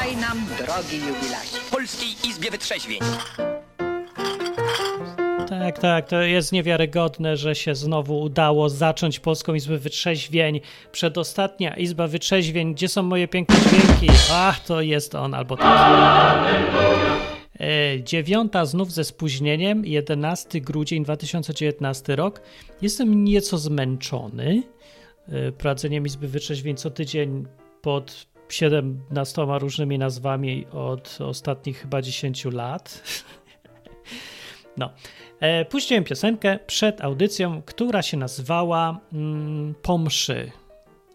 Witaj nam, drogi jubilacie. Polskiej Izbie Wytrzeźwień. Tak, tak, to jest niewiarygodne, że się znowu udało zacząć Polską Izbę Wytrzeźwień. Przedostatnia Izba Wytrzeźwień, gdzie są moje piękne dźwięki? Ach, to jest on, albo tak. E, dziewiąta znów ze spóźnieniem, 11 grudzień 2019 rok. Jestem nieco zmęczony e, prowadzeniem Izby Wytrzeźwień co tydzień pod 17 różnymi nazwami od ostatnich chyba 10 lat. No. E, puściłem piosenkę przed audycją, która się nazywała mm, Pomszy.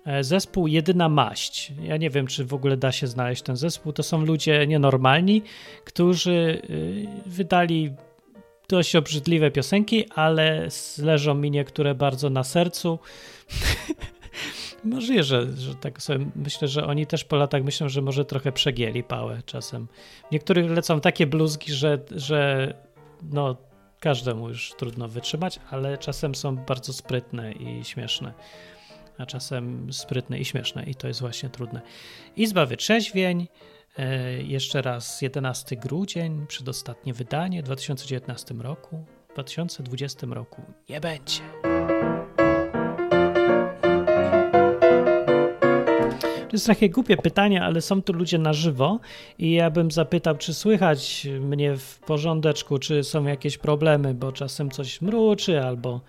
E, zespół Jedyna Maść. Ja nie wiem, czy w ogóle da się znaleźć ten zespół. To są ludzie nienormalni, którzy y, wydali dość obrzydliwe piosenki, ale leżą mi niektóre bardzo na sercu. Możliwe, że, że tak sobie myślę, że oni też po latach myślą, że może trochę przegięli pałę czasem. Niektórych lecą takie bluzki, że, że no każdemu już trudno wytrzymać, ale czasem są bardzo sprytne i śmieszne. A czasem sprytne i śmieszne, i to jest właśnie trudne. Izba Wytrzeźwień, e, jeszcze raz 11 grudzień, przedostatnie wydanie w 2019 roku. W 2020 roku nie będzie. Jest trochę głupie pytanie, ale są tu ludzie na żywo i ja bym zapytał, czy słychać mnie w porządeczku, czy są jakieś problemy, bo czasem coś mruczy, albo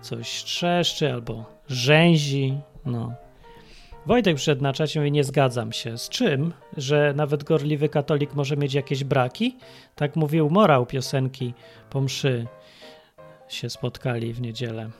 coś trzeszczy, albo rzęzi. No. Wojtek przed na czacie mówi, nie zgadzam się. Z czym? Że nawet gorliwy katolik może mieć jakieś braki? Tak mówił morał piosenki po mszy. Się spotkali w niedzielę.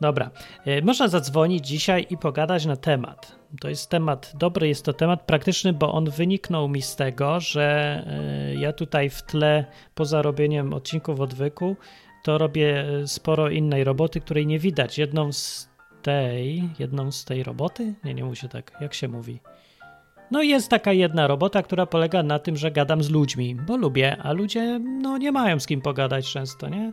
Dobra, e, można zadzwonić dzisiaj i pogadać na temat. To jest temat dobry, jest to temat praktyczny, bo on wyniknął mi z tego, że e, ja tutaj w tle, poza robieniem odcinków odwyku, to robię e, sporo innej roboty, której nie widać. Jedną z tej, jedną z tej roboty? Nie, nie musi tak, jak się mówi. No jest taka jedna robota, która polega na tym, że gadam z ludźmi, bo lubię, a ludzie no nie mają z kim pogadać często, nie?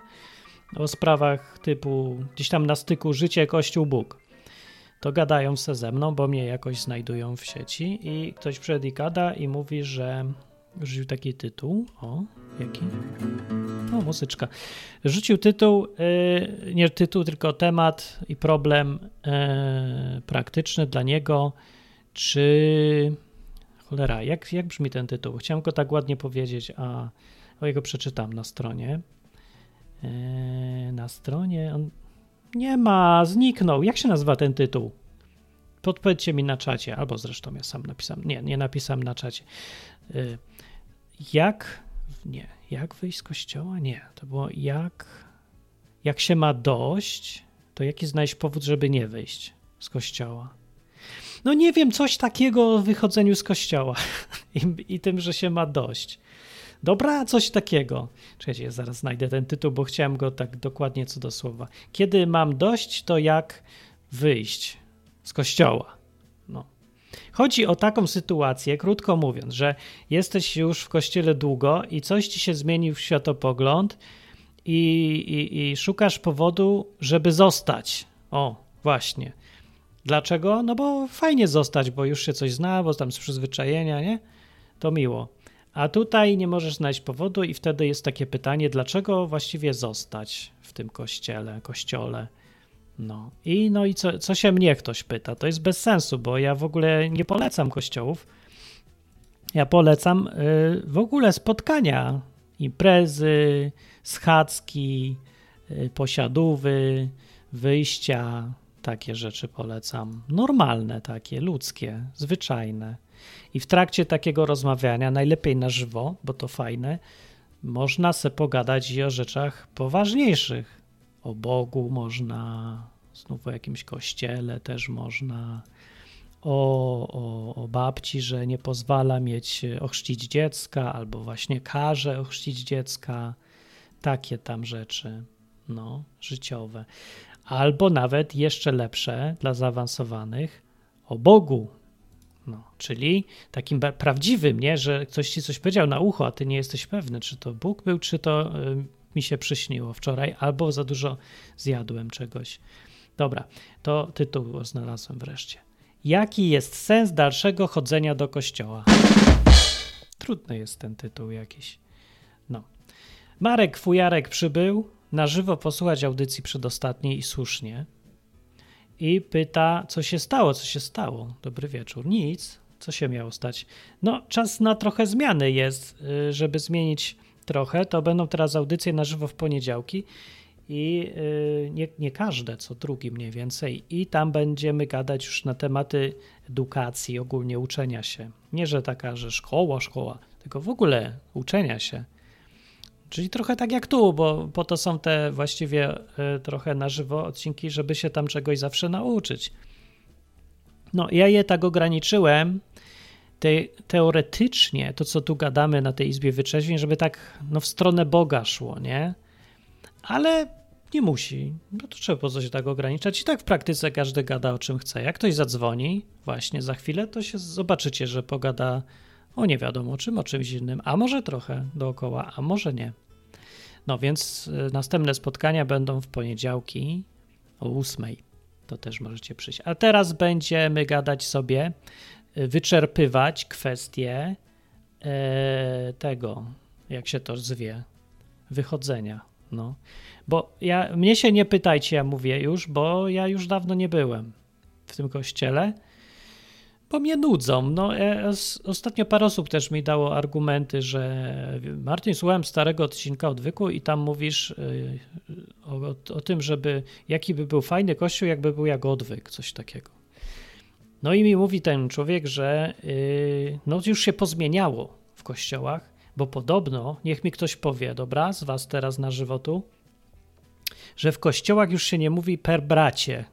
O sprawach typu gdzieś tam na styku życie, kościół, Bóg to gadają se ze mną, bo mnie jakoś znajdują w sieci i ktoś przyszedł i gada i mówi, że rzucił taki tytuł. O, jaki? O, muzyczka. Rzucił tytuł, yy, nie tytuł, tylko temat i problem yy, praktyczny dla niego, czy... Cholera, jak, jak brzmi ten tytuł? Chciałem go tak ładnie powiedzieć, a o jego przeczytam na stronie. Yy, na stronie, on nie ma, zniknął. Jak się nazywa ten tytuł? Podpowiedzcie mi na czacie, albo zresztą ja sam napisałem. Nie, nie napisałem na czacie. Y, jak, nie, jak wyjść z kościoła? Nie, to było jak, jak się ma dość, to jaki znaleźć powód, żeby nie wyjść z kościoła? No nie wiem, coś takiego o wychodzeniu z kościoła i, i tym, że się ma dość. Dobra, coś takiego. Czekajcie, zaraz znajdę ten tytuł, bo chciałem go tak dokładnie co do słowa. Kiedy mam dość, to jak wyjść z kościoła. No. Chodzi o taką sytuację, krótko mówiąc, że jesteś już w kościele długo i coś ci się zmienił w światopogląd i, i, i szukasz powodu, żeby zostać. O, właśnie. Dlaczego? No bo fajnie zostać, bo już się coś zna, bo tam z przyzwyczajenia, nie? To miło. A tutaj nie możesz znaleźć powodu, i wtedy jest takie pytanie, dlaczego właściwie zostać w tym kościele, kościole. No i, no i co, co się mnie ktoś pyta? To jest bez sensu, bo ja w ogóle nie polecam kościołów. Ja polecam y, w ogóle spotkania, imprezy, schadzki, y, posiadówy, wyjścia, takie rzeczy polecam. Normalne takie, ludzkie, zwyczajne. I w trakcie takiego rozmawiania, najlepiej na żywo, bo to fajne, można se pogadać i o rzeczach poważniejszych. O Bogu można, znów o jakimś kościele też można, o, o, o babci, że nie pozwala mieć ochrzcić dziecka, albo właśnie każe ochrzcić dziecka. Takie tam rzeczy, no, życiowe. Albo nawet jeszcze lepsze dla zaawansowanych, o Bogu no, czyli takim prawdziwym, nie, że ktoś ci coś powiedział na ucho, a ty nie jesteś pewny, czy to Bóg był, czy to y, mi się przyśniło wczoraj, albo za dużo zjadłem czegoś. Dobra, to tytuł znalazłem wreszcie. Jaki jest sens dalszego chodzenia do kościoła? Trudny jest ten tytuł jakiś. No. Marek Fujarek przybył na żywo posłuchać audycji przedostatniej i słusznie. I pyta, co się stało, co się stało. Dobry wieczór. Nic. Co się miało stać? No, czas na trochę zmiany jest, y, żeby zmienić trochę. To będą teraz audycje na żywo w poniedziałki i y, nie, nie każde, co drugi mniej więcej. I tam będziemy gadać już na tematy edukacji, ogólnie uczenia się. Nie, że taka, że szkoła, szkoła, tylko w ogóle uczenia się. Czyli trochę tak jak tu, bo po to są te właściwie y, trochę na żywo odcinki, żeby się tam czegoś zawsze nauczyć. No, ja je tak ograniczyłem, te, teoretycznie, to co tu gadamy na tej Izbie Wyczeźwień, żeby tak no, w stronę Boga szło, nie? Ale nie musi. No to trzeba po co się tak ograniczać. I tak w praktyce każdy gada o czym chce. Jak ktoś zadzwoni właśnie za chwilę, to się zobaczycie, że pogada o nie wiadomo czym, o czymś innym, a może trochę dookoła, a może nie. No więc y, następne spotkania będą w poniedziałki o ósmej. To też możecie przyjść. A teraz będziemy gadać sobie, y, wyczerpywać kwestie e, tego, jak się to zwie, wychodzenia. No. Bo ja, mnie się nie pytajcie, ja mówię już, bo ja już dawno nie byłem w tym kościele, bo mnie nudzą. No, ja, ostatnio parę osób też mi dało argumenty, że Martin, słuchałem starego odcinka odwyku i tam mówisz y, o, o, tym, żeby jaki by był fajny kościół, jakby był jak odwyk, coś takiego. No i mi mówi ten człowiek, że yy, no już się pozmieniało w kościołach, bo podobno, niech mi ktoś powie, dobra, z was teraz na żywotu, że w kościołach już się nie mówi per bracie,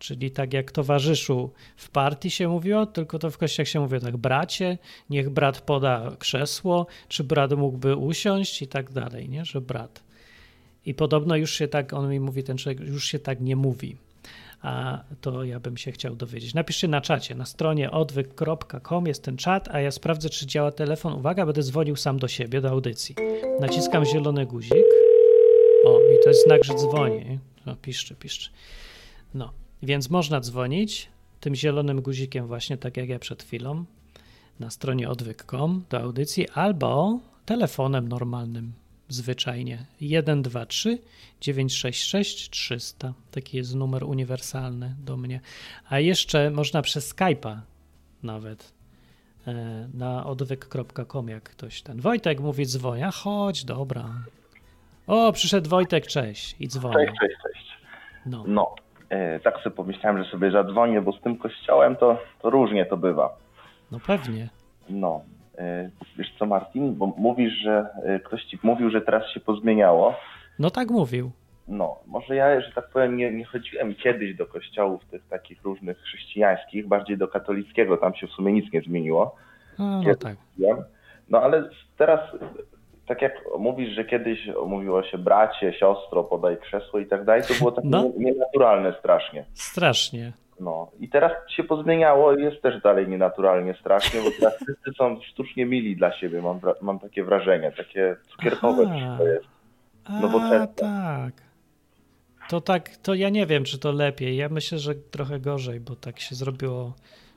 czyli tak jak towarzyszu w partii się mówiło, tylko to w kościołach się mówi tak bracie, niech brat poda krzesło, czy brat mógłby usiąść i tak dalej, nie, że brat. I podobno już się tak, on mi mówi, ten człowiek, już się tak nie mówi. A to ja bym się chciał dowiedzieć. Napiszcie na czacie, na stronie odwyk.com jest ten czat, a ja sprawdzę, czy działa telefon. Uwaga, będę dzwonił sam do siebie, do audycji. Naciskam zielony guzik. O, i to jest znak, że dzwoni. No, piszczy, piszczy. No, więc można dzwonić tym zielonym guzikiem właśnie, tak jak ja przed chwilą, na stronie odwyk.com do audycji, albo telefonem normalnym zwyczajnie 123 966 300. Taki jest numer uniwersalny do mnie. A jeszcze można przez Skype'a nawet e, na odwyk.com, jak ktoś ten. Wojtek mówi dzwoń, a chodź, dobra. O, przyszedł Wojtek, cześć i dzwoni. Cześć, cześć, cześć. No, no tak sobie pomyślałem, że sobie zadzwonię, bo z tym kościołem to, to różnie to bywa. No pewnie. No, E, wiesz co, Martin, bo mówisz, że e, ktoś ci mówił, że teraz się pozmieniało. No tak mówił. No, może ja, że tak powiem, nie, nie chodziłem kiedyś do kościołów tych takich różnych chrześcijańskich, bardziej do katolickiego, tam się w sumie nic nie zmieniło. No, no tak. No ale teraz, tak jak mówisz, że kiedyś mówiło się bracie, siostro, podaj krzesło i tak dalej, to było tak no. nienaturalne strasznie. Strasznie. No i teraz się pozmieniało i jest też dalej nienaturalnie strasznie, bo teraz wszyscy są sztucznie mili dla siebie, mam, mam takie wrażenie, takie cukierkowe to jest. Nowoczesne. A, tak. To tak, to ja nie wiem, czy to lepiej. Ja myślę, że trochę gorzej, bo tak się zrobiło.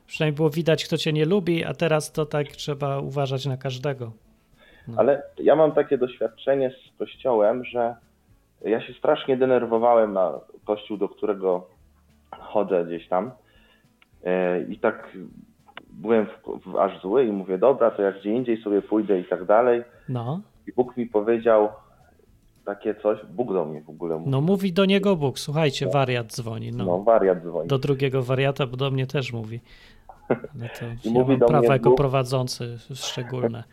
Przynajmniej było widać, kto cię nie lubi, a teraz to tak trzeba uważać na każdego. No. Ale ja mam takie doświadczenie z kościołem, że ja się strasznie denerwowałem na kościół, do którego chodzę gdzieś tam e, i tak byłem w, w aż zły i mówię, dobra, to jak gdzie indziej sobie pójdę i tak dalej. No. I Bóg mi powiedział takie coś, Bóg do mnie w ogóle mówi. No mówi do niego Bóg, słuchajcie, no. wariat dzwoni. No. no, wariat dzwoni. Do drugiego wariata, bo do mnie też mówi. Ale to I ja mówi do prawa jako Bóg, prowadzący szczególne.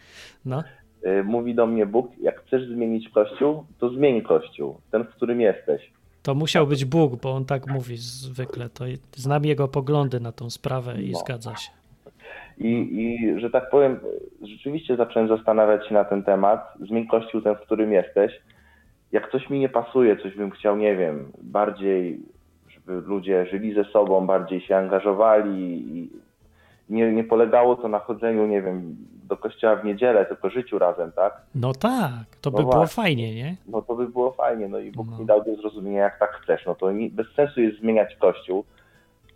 No. E, mówi do mnie Bóg, jak chcesz zmienić kościół, to zmień kościół, ten, w którym jesteś. To musiał być Bóg, bo on tak mówi zwykle. To znam jego poglądy na tą sprawę i no. zgadza się. I, I, że tak powiem, rzeczywiście zacząłem zastanawiać się na ten temat. Zmień kościół ten, w którym jesteś. Jak coś mi nie pasuje, coś bym chciał, nie wiem, bardziej, żeby ludzie żyli ze sobą, bardziej się angażowali i nie, nie polegało to na chodzeniu, nie wiem, do kościoła w niedzielę, tylko życiu razem, tak? No tak, to no by było fajnie, nie? No to by było fajnie, no i Bóg no. mi dał do zrozumienia, jak tak chcesz. No to nie, bez sensu jest zmieniać kościół,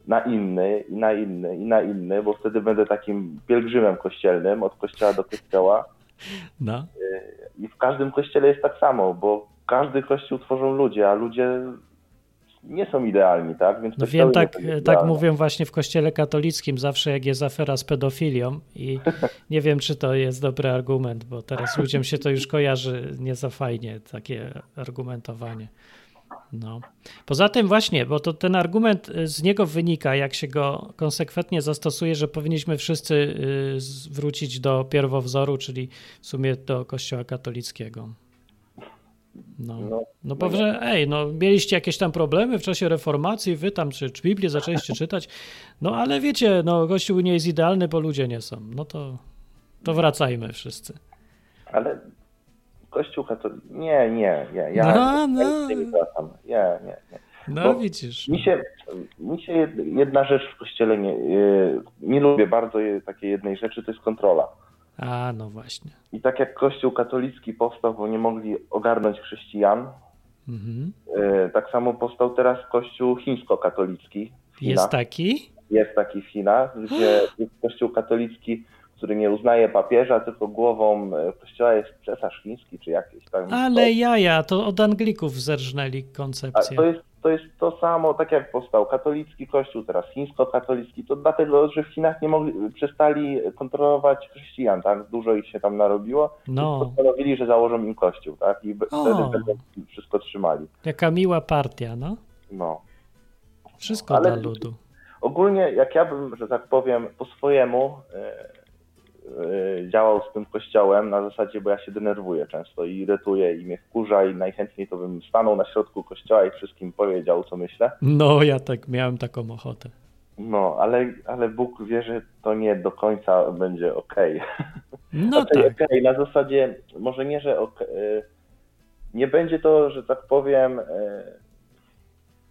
na inny i na inny i na inny, bo wtedy będę takim pielgrzymem kościelnym od kościoła do kościoła. No. I w każdym kościele jest tak samo, bo każdy kościół tworzą ludzie, a ludzie nie są idealni, tak? Więc No wiem, tak, tak mówią właśnie w kościele katolickim zawsze, jak jest afera z pedofilią i nie wiem, czy to jest dobry argument, bo teraz ludziom się to już kojarzy nie za fajnie, takie argumentowanie. No. Poza tym właśnie, bo to ten argument y, z niego wynika, jak się go konsekwentnie zastosuje, że powinniśmy wszyscy y, wrócić do pierwowzoru, czyli w sumie do kościoła katolickiego. No, No, no bo że, ej, no mieliście jakieś tam problemy w czasie reformacji, wy tam czy, czy Biblię zaczęliście czytać, no ale wiecie, no Kościół nie jest idealny, bo ludzie nie są. No to, to wracajmy wszyscy. Ale Kościół katolicki. Nie, nie, nie. Ja No, no. ja nie wracam. Nie, nie, nie. No Bo widzisz. Mi się, mi się jed- jedna rzecz w kościele nie, yy, nie lubię bardzo je- takiej jednej rzeczy, to jest kontrola. A, no właśnie. I tak jak Kościół katolicki powstał, bo nie mogli ogarnąć chrześcijan, Mhm. yy, tak samo powstał teraz Kościół chińsko-katolicki. Jest taki? Jest taki w Chinach, gdzie Kościół katolicki, który nie uznaje papieża, tylko głową e, kościoła jest cesarz chiński, czy jakiś tam. Ale jaja, to od Anglików zerżnęli A koncepcję. to jest, to jest to samo, tak jak powstał katolicki kościół, teraz chińsko-katolicki, to dlatego, że w Chinach nie mogli, przestali kontrolować chrześcijan, tak? Dużo ich się tam narobiło. No, Postanowili, że założą im kościół, tak? I wtedy będą wszystko trzymali. jaka miła partia, no. No. Wszystko Ale- dla ludu. Ogólnie, jak ja bym, że tak powiem, po swojemu e, działał z tym kościołem na zasadzie, bo ja się denerwuję często i irytuję i mnie wkurza i najchętniej to bym stanął na środku kościoła i wszystkim powiedział, co myślę. No, ja tak miałem taką ochotę. No, ale, ale Bóg wie, że to nie do końca będzie okej. No Znaczy, tak. okej, na zasadzie, może nie, że ok, e, nie będzie to, że tak powiem, e,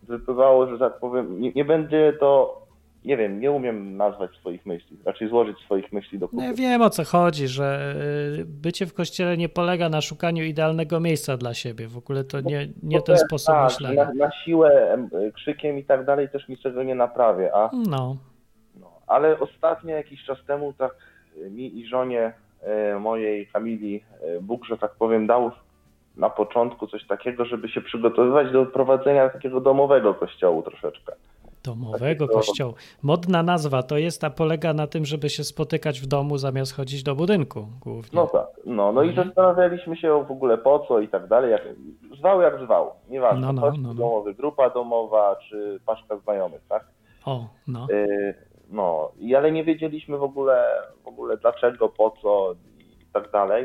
wypływało, że tak powiem, nie, nie będzie to, nie wiem, nie umiem nazwać swoich myśli, raczej złożyć swoich myśli do No kupy. ja wiem o co chodzi, że y, bycie w kościele nie polega na szukaniu idealnego miejsca dla siebie. W ogóle to nie, nie ten sposób tak, myślenia. Na, na siłę em, krzykiem i tak dalej też niczego nie naprawię, a No, no, ale ostatnio jakiś czas temu tak mi i żonie e, mojej Kamili e, Bóg, że tak powiem, dał na początku coś takiego, żeby się przygotowywać do prowadzenia takiego domowego kościołu troszeczkę. Domowego Takiego- kościoła. Modna nazwa to jest, a polega na tym, żeby się spotykać w domu zamiast chodzić do budynku głównie. No tak, no, no i Mhm. zastanawialiśmy się w ogóle po co i tak dalej, jak, zwał jak zwał, nieważne, No, no, kościół no, no. domowy, grupa domowa czy paczka znajomych, tak? O, no. Y, No, i ale nie wiedzieliśmy w ogóle, w ogóle dlaczego, po co i tak dalej.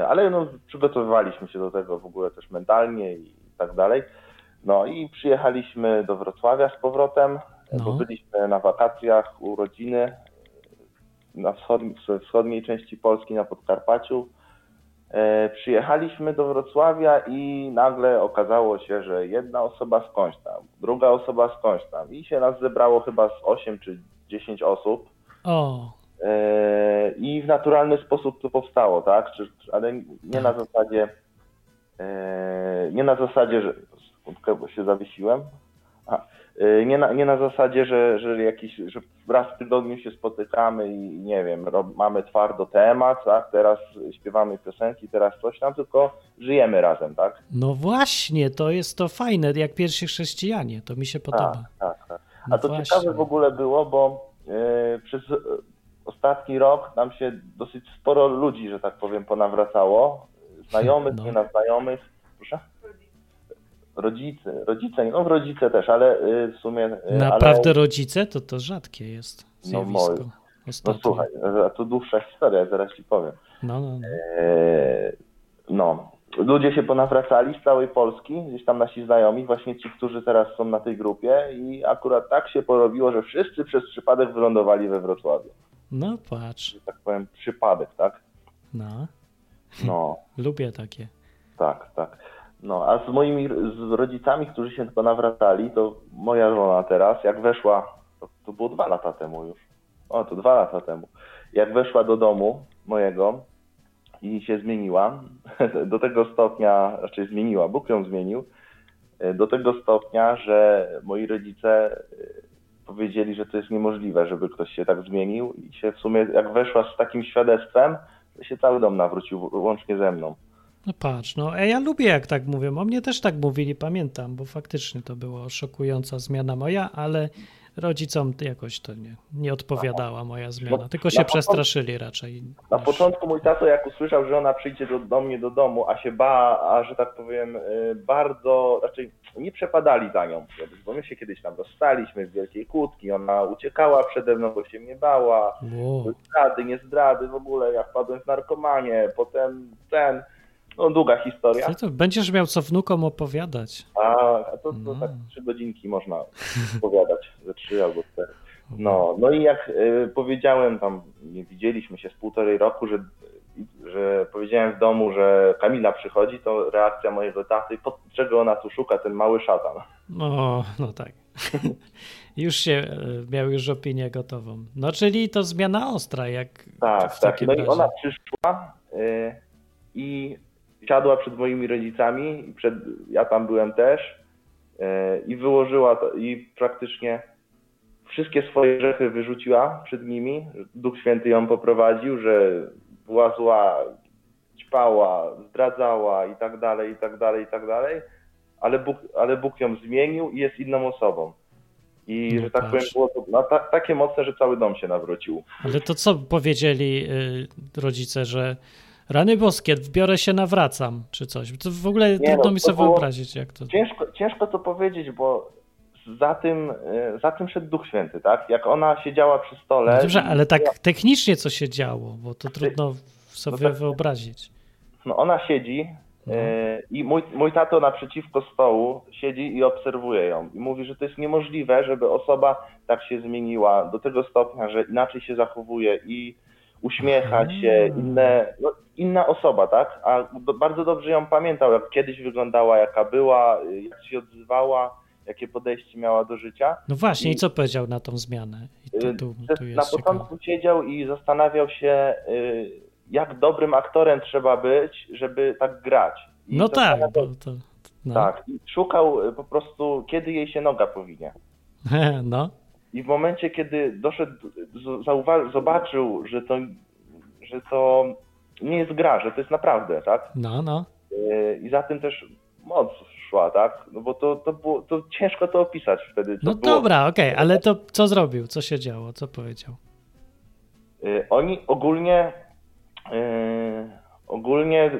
Y, Ale no, przygotowywaliśmy się do tego w ogóle też mentalnie i tak dalej. No i przyjechaliśmy do Wrocławia z powrotem, No. bo byliśmy na wakacjach u rodziny na wschod, w wschodniej części Polski, na Podkarpaciu. E, Przyjechaliśmy do Wrocławia i nagle okazało się, że jedna osoba skądś tam, druga osoba skądś tam i się nas zebrało chyba z 8 czy 10 osób O, E, i w naturalny sposób to powstało, tak? Czy, ale nie na zasadzie e, nie na zasadzie, że bo się zawiesiłem. A, e, nie, na, nie na zasadzie, że, że jakiś, że raz w tygodniu się spotykamy i nie wiem, rob, mamy twardo temat, tak? Teraz śpiewamy piosenki, teraz coś tam, tylko żyjemy razem, tak? no właśnie, to jest to fajne, jak pierwsi chrześcijanie, to mi się podoba. Tak, tak, tak. No A to właśnie. ciekawe w ogóle było, bo e, przez e, ostatni rok nam się dosyć sporo ludzi, że tak powiem, ponawracało. Znajomych, No. nie na znajomych. Proszę? Rodzice, rodzice, no rodzice też, ale e, w sumie... e, Naprawdę ale, rodzice, to to rzadkie jest zjawisko. No Ostatnio. słuchaj, a to dłuższa historia, zaraz ci powiem. No, no, no. E, no, ludzie się ponawracali z całej Polski, gdzieś tam nasi znajomi, właśnie ci, którzy teraz są na tej grupie i akurat tak się porobiło, że wszyscy przez przypadek wylądowali we Wrocławiu. no patrz, tak powiem, przypadek, tak? no, No, lubię takie. tak, tak. No, a z moimi z rodzicami, którzy się ponawracali, to moja żona teraz, jak weszła, to, to było dwa lata temu już, o, to dwa lata temu, jak weszła do domu mojego i się zmieniła, do tego stopnia, raczej zmieniła, Bóg ją zmienił, y, do tego stopnia, że moi rodzice y, powiedzieli, że to jest niemożliwe, żeby ktoś się tak zmienił i się w sumie, jak weszła z takim świadectwem, to się cały dom nawrócił, łącznie ze mną. No patrz, no e, ja lubię jak tak mówią. O mnie też tak mówili, pamiętam, bo faktycznie to była szokująca zmiana moja, ale rodzicom jakoś to nie, nie odpowiadała moja zmiana, No, tylko się początku- przestraszyli raczej. Na niż- początku mój tato, jak usłyszał, że ona przyjdzie do, do mnie do domu, a się bała, a że tak powiem, y, bardzo, raczej nie przepadali za nią bo my się kiedyś tam rozstaliśmy w wielkiej kłódki, ona uciekała przede mną, bo się mnie bała, Wow. zdrady, nie zdrady, w ogóle ja wpadłem w narkomanię, potem ten, no długa historia, Ty to będziesz miał co wnukom opowiadać. a, a to, to No. tak trzy godzinki można opowiadać, ze trzy albo cztery. No, no i jak y, powiedziałem tam, widzieliśmy się z półtorej roku, że, że powiedziałem w domu, że Kamila przychodzi, to reakcja mojego taty, pod czego ona tu szuka, ten mały szatan. No, no tak. już się e, miał już opinię gotową. No czyli to zmiana ostra, jak Tak, w tak. takim No i razie. ona przyszła y, i siadła przed moimi rodzicami, i przed, ja tam byłem też y, i wyłożyła to, i praktycznie wszystkie swoje grzechy wyrzuciła przed nimi. Duch Święty ją poprowadził, że była zła, ćpała, zdradzała i tak dalej, i tak dalej, i tak dalej, ale Bóg, ale Bóg ją zmienił i jest inną osobą. I No że tak powiem, było to no, ta, takie mocne, że cały dom się nawrócił. Ale to co powiedzieli y, rodzice, że rany boskie, wbiorę się, nawracam, czy coś. To w ogóle no, trudno to mi sobie było- wyobrazić, jak to... Ciężko, ciężko to powiedzieć, bo za tym, e, za tym szedł Duch Święty, tak? Jak ona siedziała przy stole. No dobrze, ale tak technicznie co się działo, bo to trudno sobie tak- wyobrazić. No ona siedzi No. e, i mój, mój tato naprzeciwko stołu siedzi i obserwuje ją. I mówi, że to jest niemożliwe, żeby osoba tak się zmieniła do tego stopnia, że inaczej się zachowuje i uśmiechać Aha. się, inne, no, inna osoba, tak? A bardzo dobrze ją pamiętał, jak kiedyś wyglądała, jaka była, y, jak się odzywała, jakie podejście miała do życia. No właśnie, i I- co powiedział na tą zmianę? I tu, tu, tu na jest ciekawe. początku siedział i zastanawiał się, y, jak dobrym aktorem trzeba być, żeby tak grać. I No tak, bo to... No. tak. Szukał y, po prostu, kiedy jej się noga powinie. no. I w momencie, kiedy doszedł, zobaczył, że to, że to nie jest gra, że to jest naprawdę, tak? No, no. Y, I za tym też moc szła, tak? No bo to, to było, to ciężko to opisać wtedy. No było. dobra, okej, ale to co zrobił? Co się działo? Co powiedział? Y, Oni ogólnie, y, ogólnie,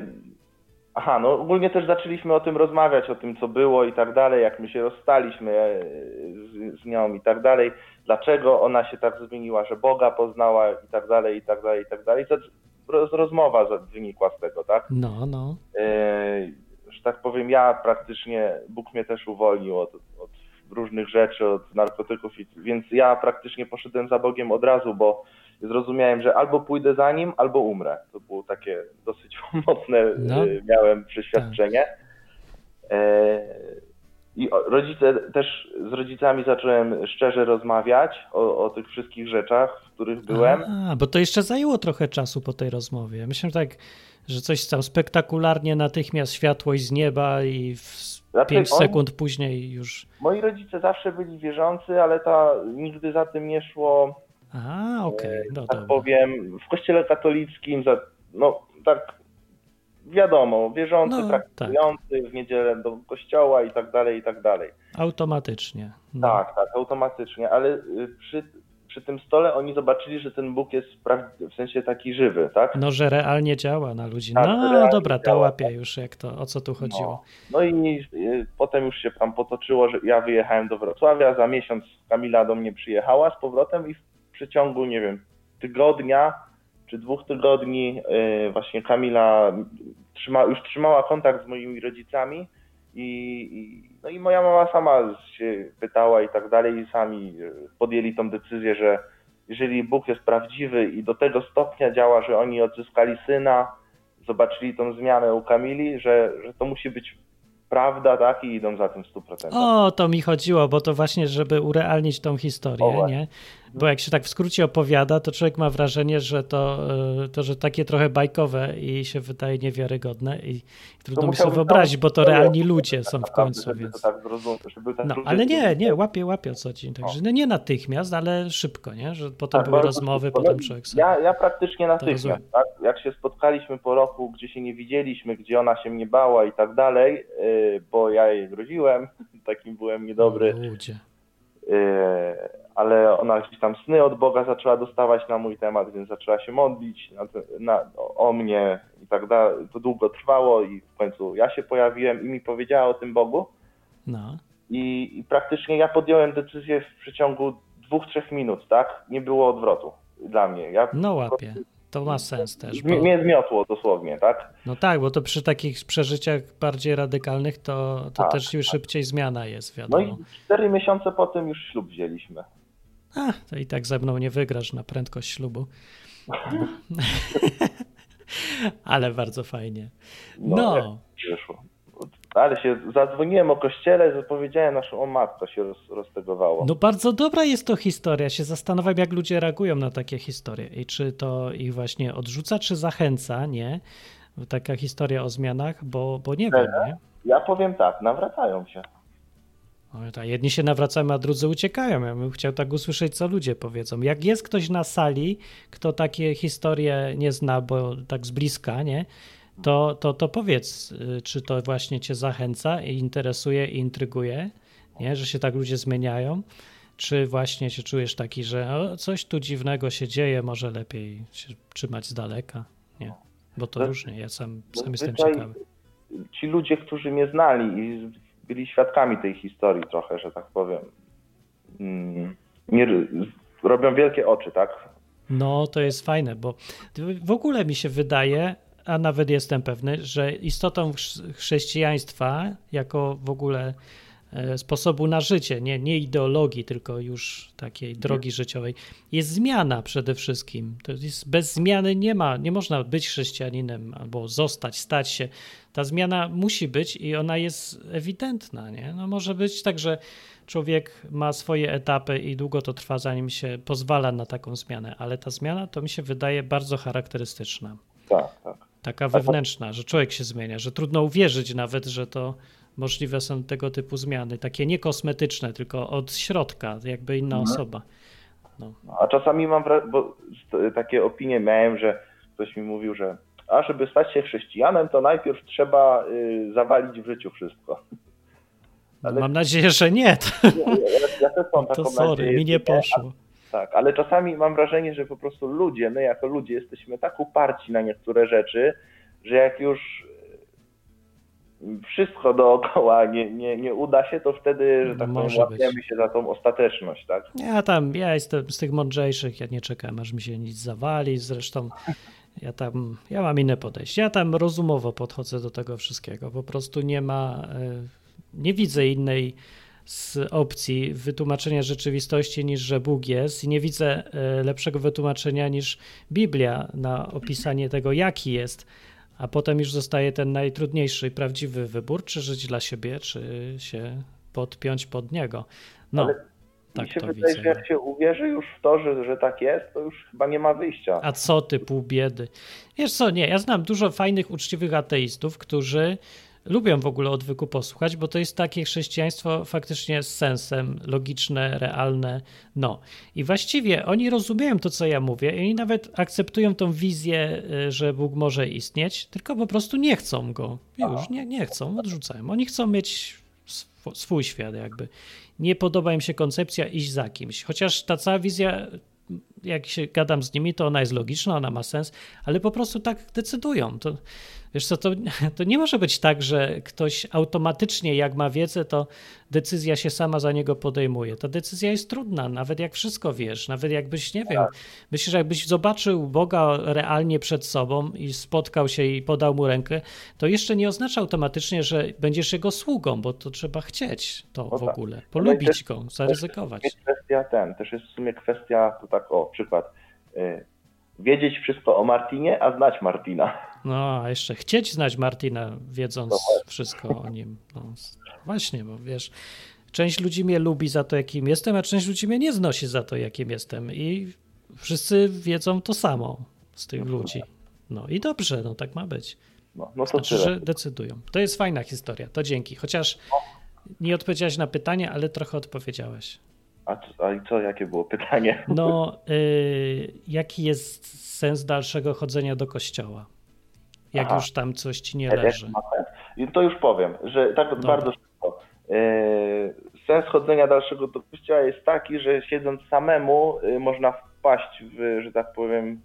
aha, no ogólnie też zaczęliśmy o tym rozmawiać, o tym co było i tak dalej, jak my się rozstaliśmy y, z, z nią i tak dalej, dlaczego ona się tak zmieniła, że Boga poznała i tak dalej, i tak dalej, i tak dalej. Rozmowa wynikła z tego, tak? No, no. Y, że tak powiem, ja praktycznie, Bóg mnie też uwolnił od, od różnych rzeczy, od narkotyków, i, więc ja praktycznie poszedłem za Bogiem od razu, bo zrozumiałem, że albo pójdę za Nim, albo umrę. To było takie dosyć mocne, No. y, miałem przeświadczenie. E, I rodzice, też z rodzicami zacząłem szczerze rozmawiać o, o tych wszystkich rzeczach, w których byłem. A, bo to jeszcze zajęło trochę czasu po tej rozmowie. Myślę, że tak, że coś tam spektakularnie natychmiast światłość z nieba i w Znaczy, 5 on- sekund później już. Moi rodzice zawsze byli wierzący, ale ta, nigdy za tym nie szło A, okej, no tak dobra. powiem, w kościele katolickim, za, no tak wiadomo, wierzący, No, praktykujący w niedzielę do kościoła i tak dalej, i tak dalej. Automatycznie. No. Tak, tak, automatycznie, ale y, przy, przy tym stole oni zobaczyli, że ten Bóg jest w sensie taki żywy, tak? No, że realnie działa na ludzi. Tak, No dobra, to działa, łapię już, jak to, o co tu chodziło. No i y, potem już się tam potoczyło, że ja wyjechałem do Wrocławia, za miesiąc Kamila do mnie przyjechała z powrotem i w przeciągu, nie wiem, tygodnia czy dwóch tygodni y, właśnie Kamila trzyma, już trzymała kontakt z moimi rodzicami i, i, no i moja mama sama się pytała i tak dalej i sami y, podjęli tą decyzję, że jeżeli Bóg jest prawdziwy i do tego stopnia działa, że oni odzyskali syna, zobaczyli tą zmianę u Kamili, że, że to musi być prawda, tak, i idą za tym w 100%. O, to mi chodziło, bo to właśnie, żeby urealnić tą historię, O, nie? Bo jak się tak w skrócie opowiada, to człowiek ma wrażenie, że to, y, to że takie trochę bajkowe i się wydaje niewiarygodne i trudno mi sobie wyobrazić, bo to realni ludzie są w końcu, więc... Tak tak No, ale nie, nie, łapię, łapię o co ci. Także no nie natychmiast, ale szybko, nie? Że potem Tak, były rozmowy, potem No, człowiek sobie... Ja, ja praktycznie natychmiast, tak? Jak się spotkaliśmy po roku, gdzie się nie widzieliśmy, gdzie ona się mnie bała i tak dalej, yy, bo ja jej groziłem, takim byłem niedobry, Ludzie. yy, ale ona jakieś tam sny od Boga zaczęła dostawać na mój temat, więc zaczęła się modlić na, na, o mnie i tak dalej. To długo trwało i w końcu ja się pojawiłem i mi powiedziała o tym Bogu. No. I, I praktycznie ja podjąłem decyzję w przeciągu dwóch, trzech minut, tak? Nie było odwrotu dla mnie. Ja, No łapie. To ma sens też. Bo, mnie zmiotło dosłownie, tak? no tak, bo to przy takich przeżyciach bardziej radykalnych to, to Tak, też już szybciej zmiana jest, No wiadomo. i cztery miesiące po tym już ślub wzięliśmy. A, to i tak ze mną nie wygrasz na prędkość ślubu. Ale bardzo fajnie. No, Wyszło. Ale się zadzwoniłem o kościele, powiedziałem naszą o matko się roz, roztegowało. no bardzo dobra jest to historia. Się zastanawiam, jak ludzie reagują na takie historie i czy to ich właśnie odrzuca, czy zachęca, nie? Taka historia o zmianach, bo, bo nie wiem, nie? Ja powiem tak, nawracają się. Tak, jedni się nawracają, a drudzy uciekają. Ja bym chciał tak usłyszeć, co ludzie powiedzą. Jak jest ktoś na sali, kto takie historie nie zna, bo tak z bliska, nie? To, to, to powiedz, y, czy to właśnie cię zachęca i interesuje i intryguje, nie? że się tak ludzie zmieniają, czy właśnie się czujesz taki, że o, coś tu dziwnego się dzieje, może lepiej się trzymać z daleka, nie? Bo to No, różnie, ja sam, sam jestem ciekawy. Ci ludzie, którzy mnie znali i byli świadkami tej historii trochę, że tak powiem, mm, nie, robią wielkie oczy, tak? No, to jest fajne, bo w ogóle mi się wydaje, a nawet jestem pewny, że istotą chrz- chrześcijaństwa jako w ogóle sposobu na życie, nie, nie ideologii, tylko już takiej drogi życiowej, jest zmiana przede wszystkim. To jest, bez zmiany nie ma, nie można być chrześcijaninem albo zostać, stać się. Ta zmiana musi być i ona jest ewidentna. Nie? No może być tak, że człowiek ma swoje etapy i długo to trwa, zanim się pozwala na taką zmianę, ale ta zmiana to mi się wydaje bardzo charakterystyczna. Tak, tak. Taka wewnętrzna, że człowiek się zmienia, że trudno uwierzyć nawet, że to możliwe są tego typu zmiany. Takie nie kosmetyczne, tylko od środka, jakby inna osoba. No, A czasami mam bo takie opinie miałem, że ktoś mi mówił, że a żeby stać się chrześcijanem, to najpierw trzeba y, zawalić w życiu wszystko. Ale- Mam nadzieję, że nie. To, Ja, ja, ja też mam to taką sorry, nadzieję, mi nie poszło. Tak, ale czasami mam wrażenie, że po prostu ludzie, my jako ludzie jesteśmy tak uparci na niektóre rzeczy, że jak już wszystko dookoła nie, nie, nie uda się, to wtedy, że No tak powiem, może być. łapiemy się za tą ostateczność, tak? Ja tam, ja jestem z tych mądrzejszych, ja nie czekam, aż mi się nic zawali. Zresztą ja tam, ja mam inne podejście. Ja tam rozumowo podchodzę do tego wszystkiego. Po prostu nie ma, e, nie widzę innej z opcji wytłumaczenia rzeczywistości niż, że Bóg jest i nie widzę e, lepszego wytłumaczenia niż Biblia na opisanie tego, jaki jest. A potem już zostaje ten najtrudniejszy i prawdziwy wybór, czy żyć dla siebie, czy się podpiąć pod niego. No, Ale tak Mi się to wydaje, widzę. że jak się uwierzy już w to, że, że tak jest, to już chyba nie ma wyjścia. A co ty, pół biedy? Wiesz co, nie, ja znam dużo fajnych, uczciwych ateistów, którzy lubią w ogóle odwyku posłuchać, bo to jest takie chrześcijaństwo faktycznie z sensem, logiczne, realne. No i właściwie oni rozumieją to, co ja mówię i oni nawet akceptują tą wizję, y, że Bóg może istnieć, tylko po prostu nie chcą go. Już nie, nie chcą, odrzucają. Oni chcą mieć sw- swój świat jakby. Nie podoba im się koncepcja iść za kimś. Chociaż ta cała wizja jak się gadam z nimi, to ona jest logiczna, ona ma sens, ale po prostu tak decydują. To, wiesz co, to, to nie może być tak, że ktoś automatycznie, jak ma wiedzę, to decyzja się sama za niego podejmuje. Ta decyzja jest trudna, nawet jak wszystko wiesz, nawet jakbyś, nie wiem, myślę, że jakbyś zobaczył Boga realnie przed sobą i spotkał się i podał mu rękę, to jeszcze nie oznacza automatycznie, że będziesz jego sługą, bo to trzeba chcieć to No w tak. ogóle, polubić też- go, zaryzykować. Jest kwestia ten, też jest w sumie kwestia, to tak o, przykład, y, wiedzieć wszystko o Martinie, a znać Martina. No, a jeszcze chcieć znać Martina, wiedząc No wszystko o nim. No, właśnie, bo wiesz, część ludzi mnie lubi za to, jakim jestem, a część ludzi mnie nie znosi za to, jakim jestem. I wszyscy wiedzą to samo z tych ludzi. No i dobrze, no tak ma być. No, no to Znaczy, tyle. że decydują. To jest fajna historia, to dzięki. Chociaż nie odpowiedziałeś na pytanie, ale trochę odpowiedziałeś. A, a co, jakie było pytanie? No, y, jaki jest sens dalszego chodzenia do kościoła? Jak Aha. już tam coś ci nie Jak- jak leży. I to już powiem, że tak Dobra. bardzo szybko. Yy, Sens chodzenia dalszego do kościoła jest taki, że siedząc samemu yy, można wpaść w, że tak powiem,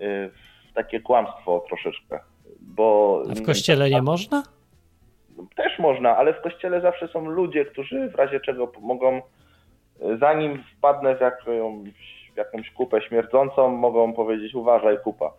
yy, w takie kłamstwo troszeczkę. Bo A w kościele nie można? też można, ale w kościele zawsze są ludzie, którzy w razie czego mogą, yy, zanim wpadnę w jakąś, w jakąś kupę śmierdzącą, mogą powiedzieć uważaj kupa.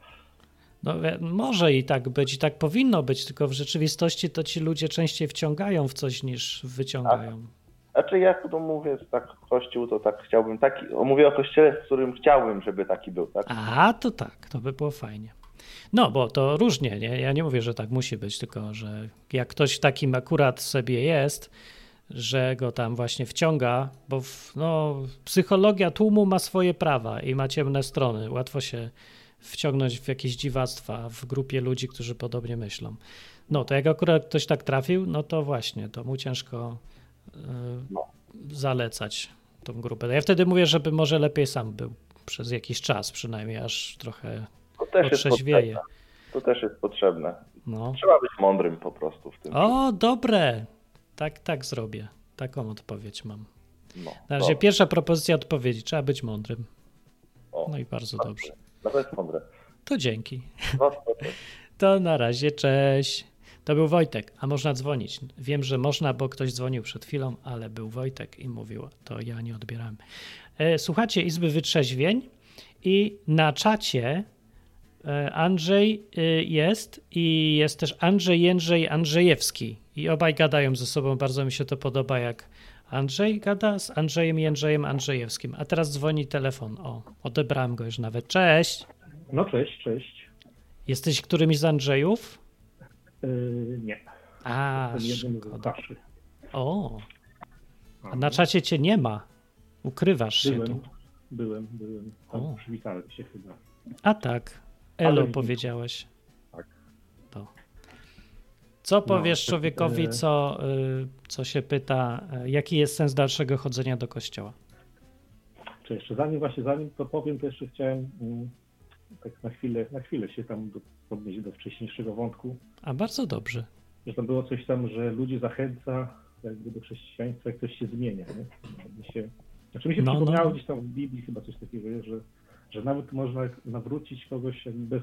No, może i tak być, i tak powinno być, tylko w rzeczywistości to ci ludzie częściej wciągają w coś niż wyciągają. Znaczy jak to mówię, tak kościół to tak chciałbym taki, mówię o kościele, w którym chciałbym, żeby taki był, tak? A, to tak, to by było fajnie. No, bo to różnie, nie? Ja nie mówię, że tak musi być, tylko że jak ktoś takim akurat sobie jest, że go tam właśnie wciąga, bo w, no, psychologia tłumu ma swoje prawa i ma ciemne strony. Łatwo się wciągnąć w jakieś dziwactwa w grupie ludzi, którzy podobnie myślą. No, to jak akurat ktoś tak trafił, no to właśnie, to mu ciężko y, zalecać tą grupę. Ja wtedy mówię, żeby może lepiej sam był przez jakiś czas przynajmniej, aż trochę To też otrzeźwieje. To też jest potrzebne. No. Trzeba być mądrym po prostu w tym. O, dobre. Tak, tak zrobię. Taką odpowiedź mam. No, Na razie pierwsza propozycja odpowiedzi. Trzeba być mądrym. o, No i bardzo dobrze. Nawet mądre. To dzięki. No, to, to. To na razie, cześć. To był Wojtek, a można dzwonić. Wiem, że można, bo ktoś dzwonił przed chwilą, ale był Wojtek i mówił, to ja nie odbierałem. E, Słuchacie Izby Wytrzeźwień i na czacie e, Andrzej e, jest i jest też Andrzej Jędrzej Andrzejewski i obaj gadają ze sobą. Bardzo mi się to podoba, jak Andrzej gada z Andrzejem Jędrzejem Andrzejewskim. A teraz dzwoni telefon. O, odebrałem go już nawet. Cześć. No cześć, cześć. Jesteś którymś z Andrzejów? Yy, nie, A, szkoda. O, a na czacie cię nie ma. Ukrywasz się Byłem, tu. byłem, byłem. Tam O. przywitałem się chyba. A tak, Elo Ale- powiedziałeś. Co powiesz to- człowiekowi, e- co, y, co się pyta, y, jaki jest sens dalszego chodzenia do kościoła? Czy jeszcze zanim właśnie zanim to powiem, to jeszcze chciałem mm, tak na chwilę, na chwilę się tam do, podnieść do wcześniejszego wątku. A bardzo dobrze. Że tam było coś tam, że ludzi zachęca jakby do chrześcijaństwa, jak ktoś się zmienia. Nie? Mi się, znaczy mi się No, no. przypomniało gdzieś tam w Biblii chyba coś takiego, że, że nawet można nawrócić kogoś bez,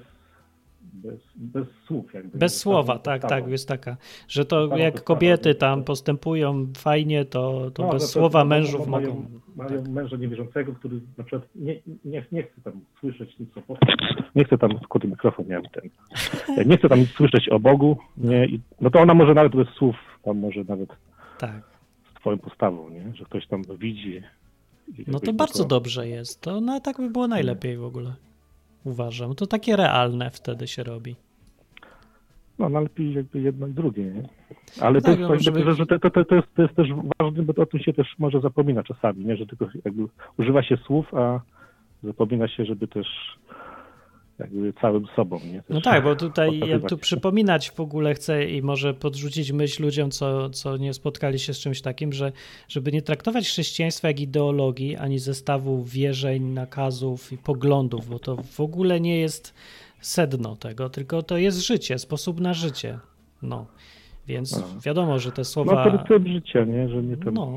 bez, bez słów. Jakby, Bez słowa, tak, postawą. tak, jest taka, że to jak postawą, kobiety tam to- postępują fajnie, to, to No, bez no to- słowa no, mężów no, mają, mogą. Mają tak. męża niewierzącego, który na przykład nie, nie, nie chce tam słyszeć nic o Nie chce tam, skąd mikrofon miałem ten. Nie chce tam nic słyszeć o Bogu, nie, no to ona może nawet bez słów, tam może nawet Tak. z twoją postawą, nie, że ktoś tam widzi. No to bardzo dobrze jest. To no, tak by było najlepiej w ogóle. Uważam. To takie realne wtedy się robi. No, no lepiej jakby jedno i drugie, nie? Ale Tak, to, no, jest, żeby- że, to, to, to, jest, to jest też ważne, bo o tym się też może zapomina czasami, nie? Że tylko jakby używa się słów, a zapomina się, żeby też jakby całym sobą, nie? Też No tak, bo tutaj ja tu przypominać w ogóle chcę i może podrzucić myśl ludziom, co, co nie spotkali się z czymś takim, że żeby nie traktować chrześcijaństwa jak ideologii, ani zestawu wierzeń, nakazów i poglądów, bo to w ogóle nie jest sedno tego, tylko to jest życie, sposób na życie. No. Więc No. wiadomo, że te No słowa. to tryb życia, nie? Że nie ten No,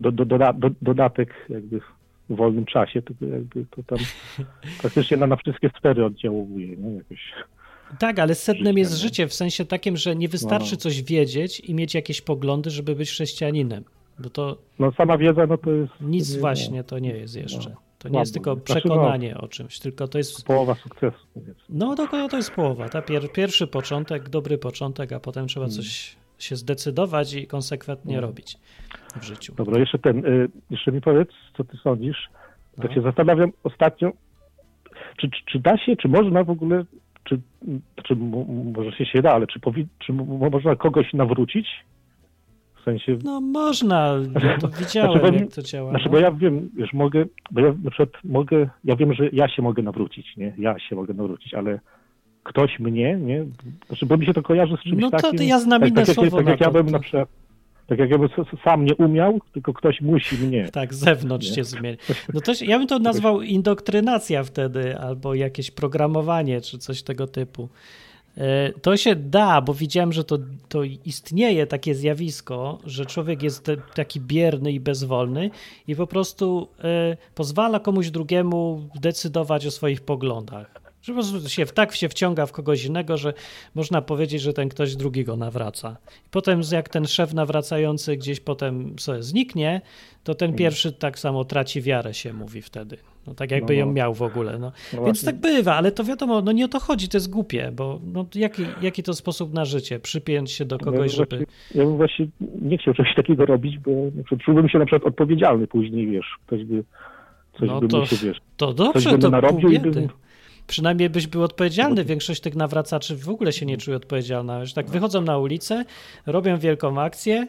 do, do, do, dodatek jakby wolnym czasie, tylko jakby to tam praktycznie na, na wszystkie sfery oddziałuje, nie? Jakoś. Tak, ale sednem jest nie? życie w sensie takim, że nie wystarczy No. coś wiedzieć i mieć jakieś poglądy, żeby być chrześcijaninem. Bo to No sama wiedza, no to jest... nic nie- właśnie to nie jest jeszcze. No. To nie jest tylko Znaczy, no. przekonanie o czymś, tylko to jest. Połowa sukcesu, powiedzmy. No to, to jest połowa. Ta pier, pierwszy początek, dobry początek, a potem trzeba Hmm. coś się zdecydować i konsekwentnie Hmm. robić w życiu. Dobra, jeszcze ten, y, jeszcze mi powiedz, co ty sądzisz. Tak No. się zastanawiam ostatnio, czy, czy, czy da się, czy można w ogóle czy, czy mo- może się, się da, ale czy, powi, czy mo- można kogoś nawrócić? W sensie, No można, ja to widziałem, Znaczy, jak to działa. Znaczy, no. bo ja wiem, wiesz, mogę, bo ja na przykład mogę, ja wiem, że ja się mogę nawrócić, nie? Ja się mogę nawrócić, ale ktoś mnie, nie? Znaczy, bo mi się to kojarzy z czymś No to takim. ja znam tak, inne tak, jak- słowo Tak na jak ja to, bym to- na przykład, tak jak ja bym sam nie umiał, tylko ktoś musi mnie. Tak, z zewnątrz cię zmieni. No to ja bym to nazwał indoktrynacja wtedy, albo jakieś programowanie, czy coś tego typu. E, To się da, bo widziałem, że to, to istnieje takie zjawisko, że człowiek jest taki bierny i bezwolny i po prostu e, pozwala komuś drugiemu decydować o swoich poglądach. Że po prostu się tak się wciąga w kogoś innego, że można powiedzieć, że ten ktoś drugi go nawraca. I potem jak ten szef nawracający gdzieś potem sobie zniknie, to ten pierwszy tak samo traci wiarę, się mówi wtedy. No, tak jakby No, ją no. miał w ogóle. No. No Więc tak bywa, ale to wiadomo, no nie o to chodzi, to jest głupie, bo no, jaki, jaki to sposób na życie? Przypiąć się do kogoś, ja, żeby... właśnie, ja bym właśnie nie chciał czegoś takiego robić, bo czułbym się na przykład odpowiedzialny później, wiesz, ktoś by coś No by to- mi się, wiesz, To coś dobrze, bym to narobił pół i biedy. bym... Przynajmniej byś był odpowiedzialny. Większość tych nawracaczy w ogóle się nie czuje odpowiedzialna. Że tak wychodzą na ulicę, robią wielką akcję,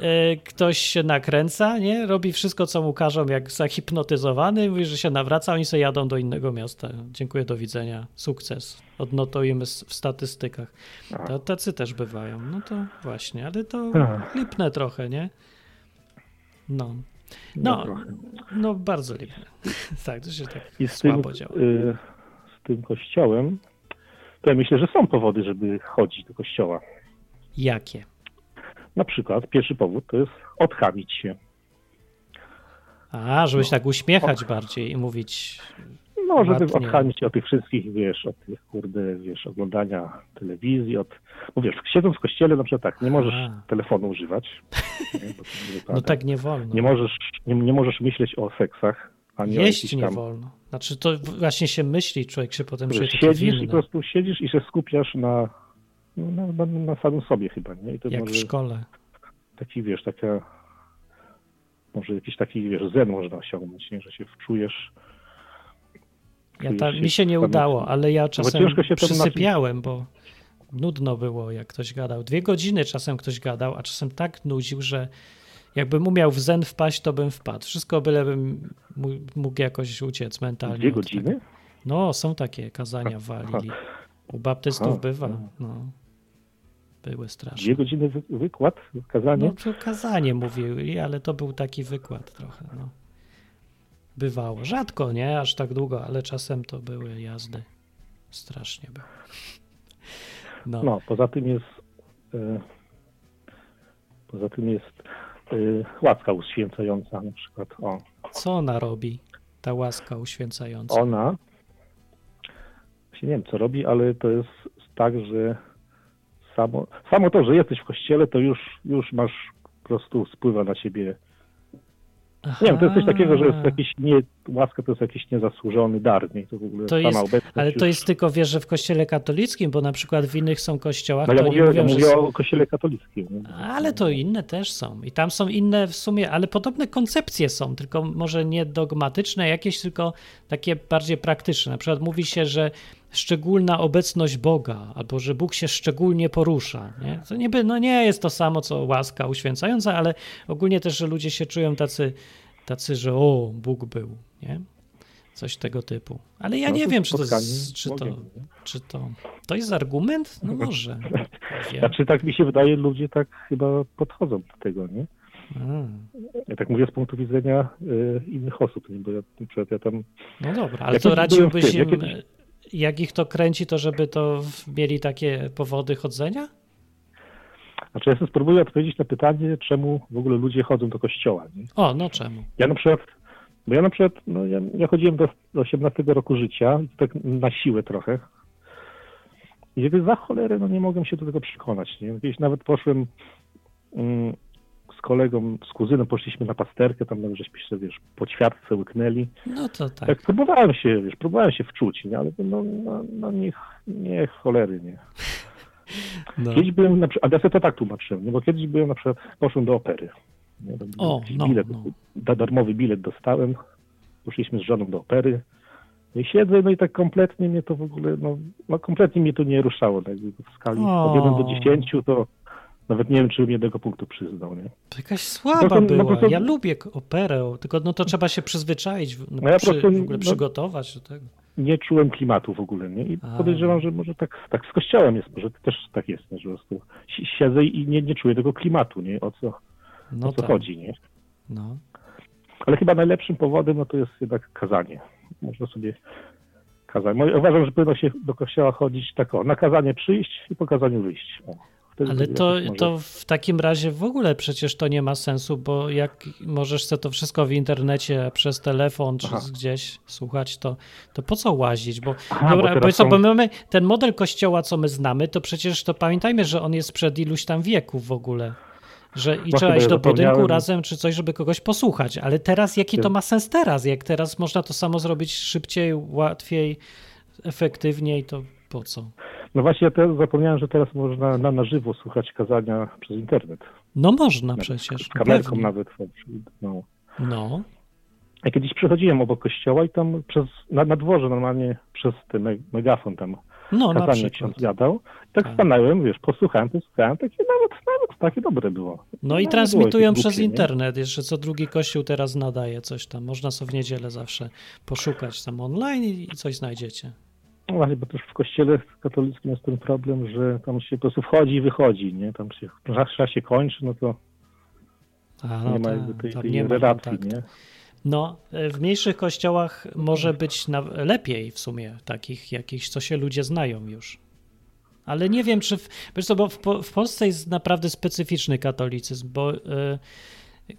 e, ktoś się nakręca, nie? robi wszystko, co mu każą, jak zahipnotyzowany, mówi, że się nawraca, oni sobie jadą do innego miasta. Dziękuję, do widzenia. Sukces. Odnotujemy w statystykach. To, tacy też bywają. No to właśnie, ale to Ach. lipne trochę, nie? No. No, No, no bardzo lipne. tak, to się tak I z tym, słabo działa. y, tym kościołem, to ja myślę, że są powody, żeby chodzić do kościoła. Jakie? Na przykład pierwszy powód to jest odchamić się. A, żebyś No. tak uśmiechać bardziej i mówić. No, żeby Ładnie. odchamić się od tych wszystkich, wiesz, od tych, kurde, wiesz, oglądania telewizji, od... Bo wiesz, siedząc w kościele na przykład tak, nie możesz A. telefonu używać. Nie, No tak nie wolno. Nie możesz, nie, nie możesz myśleć o seksach, ani o Jeść nie tam... wolno. Znaczy to właśnie się myśli, człowiek się potem czuje taki siedzisz i po prostu siedzisz i się skupiasz na, na, na, na samym sobie chyba, nie? Jak w szkole. taki, wiesz, taka, może jakiś taki, wiesz, zen można osiągnąć, nie? Że się wczujesz. Ja ta, mi się nie udało, ale ja czasem przysypiałem, bo nudno było, jak ktoś gadał. Dwie godziny czasem ktoś gadał, a czasem tak nudził, że jakbym umiał w zen wpaść, to bym wpadł. Wszystko bylebym mógł jakoś uciec mentalnie. Dwie od godziny? tego. No, są takie kazania walili. U baptystów Aha, bywa. no. No. Były straszne. Dwie godziny wy, wykład, kazanie? No to kazanie mówili, ale to był taki wykład trochę, no. Bywało. Rzadko, nie? Aż tak długo, ale czasem to były jazdy. Strasznie było. No. No, poza tym jest e, poza tym jest łaska uświęcająca na przykład. O, Co ona robi, ta łaska uświęcająca? ona nie wiem co robi, ale to jest tak, że samo, samo to, że jesteś w kościele, to już, już masz po prostu spływa na ciebie. Nie wiem, to jest coś takiego, że jest Aha. jakiś nie, łaska to jest jakiś niezasłużony dar, nie? To w ogóle To sama jest- obecność Ale to już- jest tylko, wiesz, że w kościele katolickim, bo na przykład w innych są kościołach, No ja mówię, mówią, ja mówię są- o kościele katolickim. nie? Ale to inne też są. I tam są inne w sumie, ale podobne koncepcje są, tylko może nie dogmatyczne jakieś, tylko takie bardziej praktyczne. Na przykład mówi się, że szczególna obecność Boga, albo że Bóg się szczególnie porusza. Nie? To niby, no nie jest to samo, co łaska uświęcająca, ale ogólnie też, że ludzie się czują tacy, tacy że o, Bóg był, nie? Coś tego typu. Ale ja No nie wiem, czy to, z czy, to, nie? czy to... To jest argument? No może. Wiem. Znaczy tak mi się wydaje, ludzie tak chyba podchodzą do tego, nie? A. Ja tak mówię z punktu widzenia y, innych osób, nie? bo ja, na przykład ja tam No dobra, ale Ja to radziłbyś tym, ja im, kiedyś- jak ich to kręci, to żeby to mieli takie powody chodzenia? Znaczy ja sobie spróbuję odpowiedzieć na pytanie, czemu w ogóle ludzie chodzą do kościoła. Nie? O, no czemu? Ja na przykład, bo ja na przykład, no ja, ja chodziłem do, do 18 roku życia, tak na siłę trochę. I jakby za cholerę, no nie mogłem się do tego przekonać. Nie? Nawet poszłem mm, z kolegą, z kuzynem, poszliśmy na pasterkę, tam nawet żeśmy się, wiesz, po ćwiartce łyknęli. No to tak. Tak, próbowałem się, wiesz, próbowałem się wczuć, nie? ale no, no, no nie, nie cholery, nie. No. Kiedyś byłem, na przykład, a ja sobie to tak tłumaczyłem, nie? bo kiedyś byłem na przykład, poszłem do opery. Nie? O, no, bilet, no. da- darmowy bilet dostałem, poszliśmy z żoną do opery, I siedzę, no i tak kompletnie mnie to w ogóle, no, no kompletnie mnie to nie ruszało, tak w skali O. od 1 do 10 to nawet nie wiem, czy bym jednego punktu przyznał, nie? To jakaś słaba No to- no była. to- Ja lubię operę, tylko no to trzeba się przyzwyczaić, no, No ja przy, prostu- w ogóle no- przygotować do tego. Nie czułem klimatu w ogóle, nie? I A. podejrzewam, że może tak, tak z kościołem jest, może też tak jest, nie? że po prostu si- siedzę i nie, nie czuję tego klimatu, nie? O co, No o co tak. chodzi, nie? No. Ale chyba najlepszym powodem no to jest jednak kazanie. Można sobie kazać. Uważam, że powinno się do kościoła chodzić tak o, na kazanie przyjść i po kazaniu wyjść. O, Ale to, to w takim razie w ogóle przecież to nie ma sensu, bo jak możesz sobie to wszystko w internecie przez telefon czy Aha. gdzieś słuchać, to, to po co łazić? Bo, Aha, bo dobra, teraz bo, co, bo my mamy ten model kościoła, co my znamy, to przecież to pamiętajmy, że on jest sprzed iluś tam wieków w ogóle. Że i trzeba bo iść do budynku razem czy coś, żeby kogoś posłuchać. Ale teraz jaki to ma sens teraz? Jak teraz można to samo zrobić szybciej, łatwiej, efektywniej, to po co? No właśnie, ja teraz zapomniałem, że teraz można na, na żywo słuchać kazania przez internet. No można Nawet przecież. Z kamerką pewnie. nawet. No. No. Ja kiedyś przechodziłem obok kościoła i tam przez, na, na dworze normalnie przez ten me- megafon tam No, kazanie ksiądz gadał. I tak Tak. stanąłem, wiesz, posłuchałem, posłuchałem, takie nawet, nawet takie dobre było. No i transmitują przez głupie, nie? internet. Jeszcze co drugi kościół teraz nadaje coś tam. Można sobie w niedzielę zawsze poszukać tam online i coś znajdziecie. No właśnie, bo też w kościele katolickim jest ten problem, że tam się po prostu wchodzi i wychodzi, nie? Tam się zawsze się kończy, no to A, nie no ma tak, jakby tej, tej nie ma relacji, kontaktu. nie? No, e, w mniejszych kościołach może być na, lepiej w sumie, takich jakichś, co się ludzie znają już. Ale nie wiem, czy. W, wiesz co, bo w, w Polsce jest naprawdę specyficzny katolicyzm, bo e,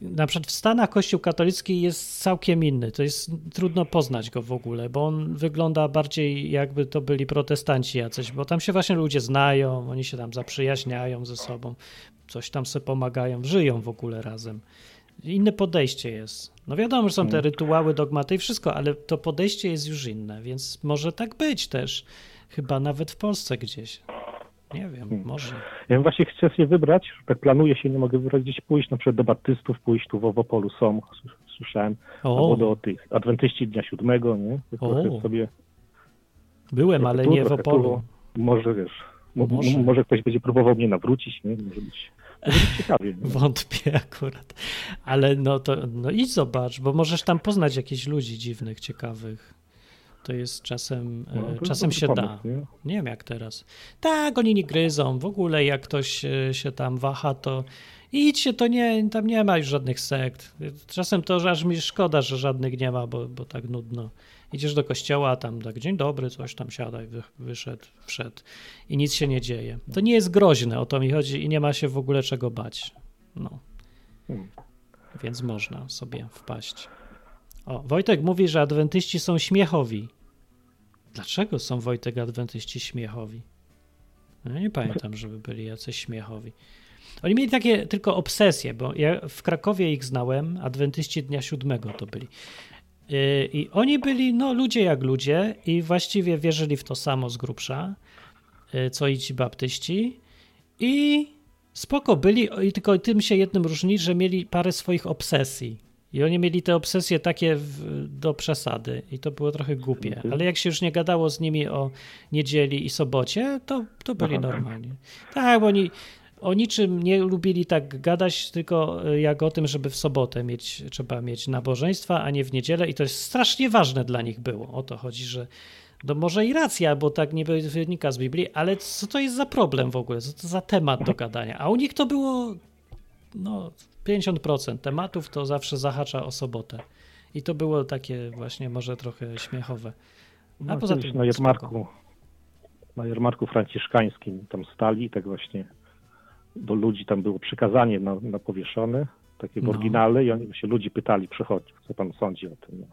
na przykład w Stanach Kościół katolicki jest całkiem inny. To jest trudno poznać go w ogóle, bo on wygląda bardziej jakby to byli protestanci jacyś, bo tam się właśnie ludzie znają, oni się tam zaprzyjaźniają ze sobą, coś tam sobie pomagają, żyją w ogóle razem. Inne podejście jest. No wiadomo, że są te rytuały, dogmaty i wszystko, ale to podejście jest już inne, więc może tak być też. Chyba nawet w Polsce gdzieś. Nie wiem, może. Ja właśnie chcę się wybrać, tak planuję się, nie mogę wybrać gdzieś pójść, na przykład do baptystów pójść, tu w Owopolu są, słyszałem, albo O, do tych adwentyści Dnia Siódmego, nie? O. sobie byłem, ale tu, nie w trochę tu, Opolu. Może wiesz, mo, Może. może. może ktoś będzie próbował mnie nawrócić, nie? Może być, może być ciekawie. Nie? Wątpię akurat. Ale no to no idź zobacz, bo możesz tam poznać jakichś ludzi dziwnych, ciekawych. To jest czasem, No, e, to czasem się pomysł, da. nie? Nie wiem jak teraz. Tak, oni nie gryzą. W ogóle jak ktoś e, się tam waha, to idźcie, to nie, tam nie ma już żadnych sekt. Czasem to aż mi szkoda, że żadnych nie ma, bo, bo tak nudno. Idziesz do kościoła, tam tak dzień dobry, coś tam siadaj, wy, wyszedł, wszedł i nic się nie dzieje. To nie jest groźne, o to mi chodzi i nie ma się w ogóle czego bać. No. Hmm. Więc można sobie wpaść. O, Wojtek mówi, że adwentyści są śmiechowi. Dlaczego są Wojtek adwentyści śmiechowi? No, nie pamiętam, żeby byli jacyś śmiechowi. Oni mieli takie tylko obsesje, bo ja w Krakowie ich znałem, adwentyści dnia siódmego to byli. Yy, I oni byli, no, ludzie jak ludzie i właściwie wierzyli w to samo z grubsza, yy, co i ci baptyści. I spoko byli, i tylko tym się jednym różni, że mieli parę swoich obsesji. I oni mieli te obsesje takie w, do przesady i to było trochę głupie. Mhm. Ale jak się już nie gadało z nimi o niedzieli i sobocie, to, to byli Aha. normalni. Tak, bo oni o niczym nie lubili tak gadać, tylko e, jak o tym, żeby w sobotę mieć, trzeba mieć nabożeństwa, a nie w niedzielę i to jest strasznie ważne dla nich było. O to chodzi, że no może i racja, bo tak nie wynika z Biblii, ale co to jest za problem w ogóle? Co to za temat do gadania? A u nich to było no 50% tematów to zawsze zahacza o sobotę. I to było takie właśnie może trochę śmiechowe. A No, poza tym na spoko. jarmarku, na jarmarku franciszkańskim tam stali i tak właśnie do ludzi tam było przykazanie na, na powieszone, takie w No. oryginale i oni się ludzi pytali, przechodzi, co pan sądzi o tym. No.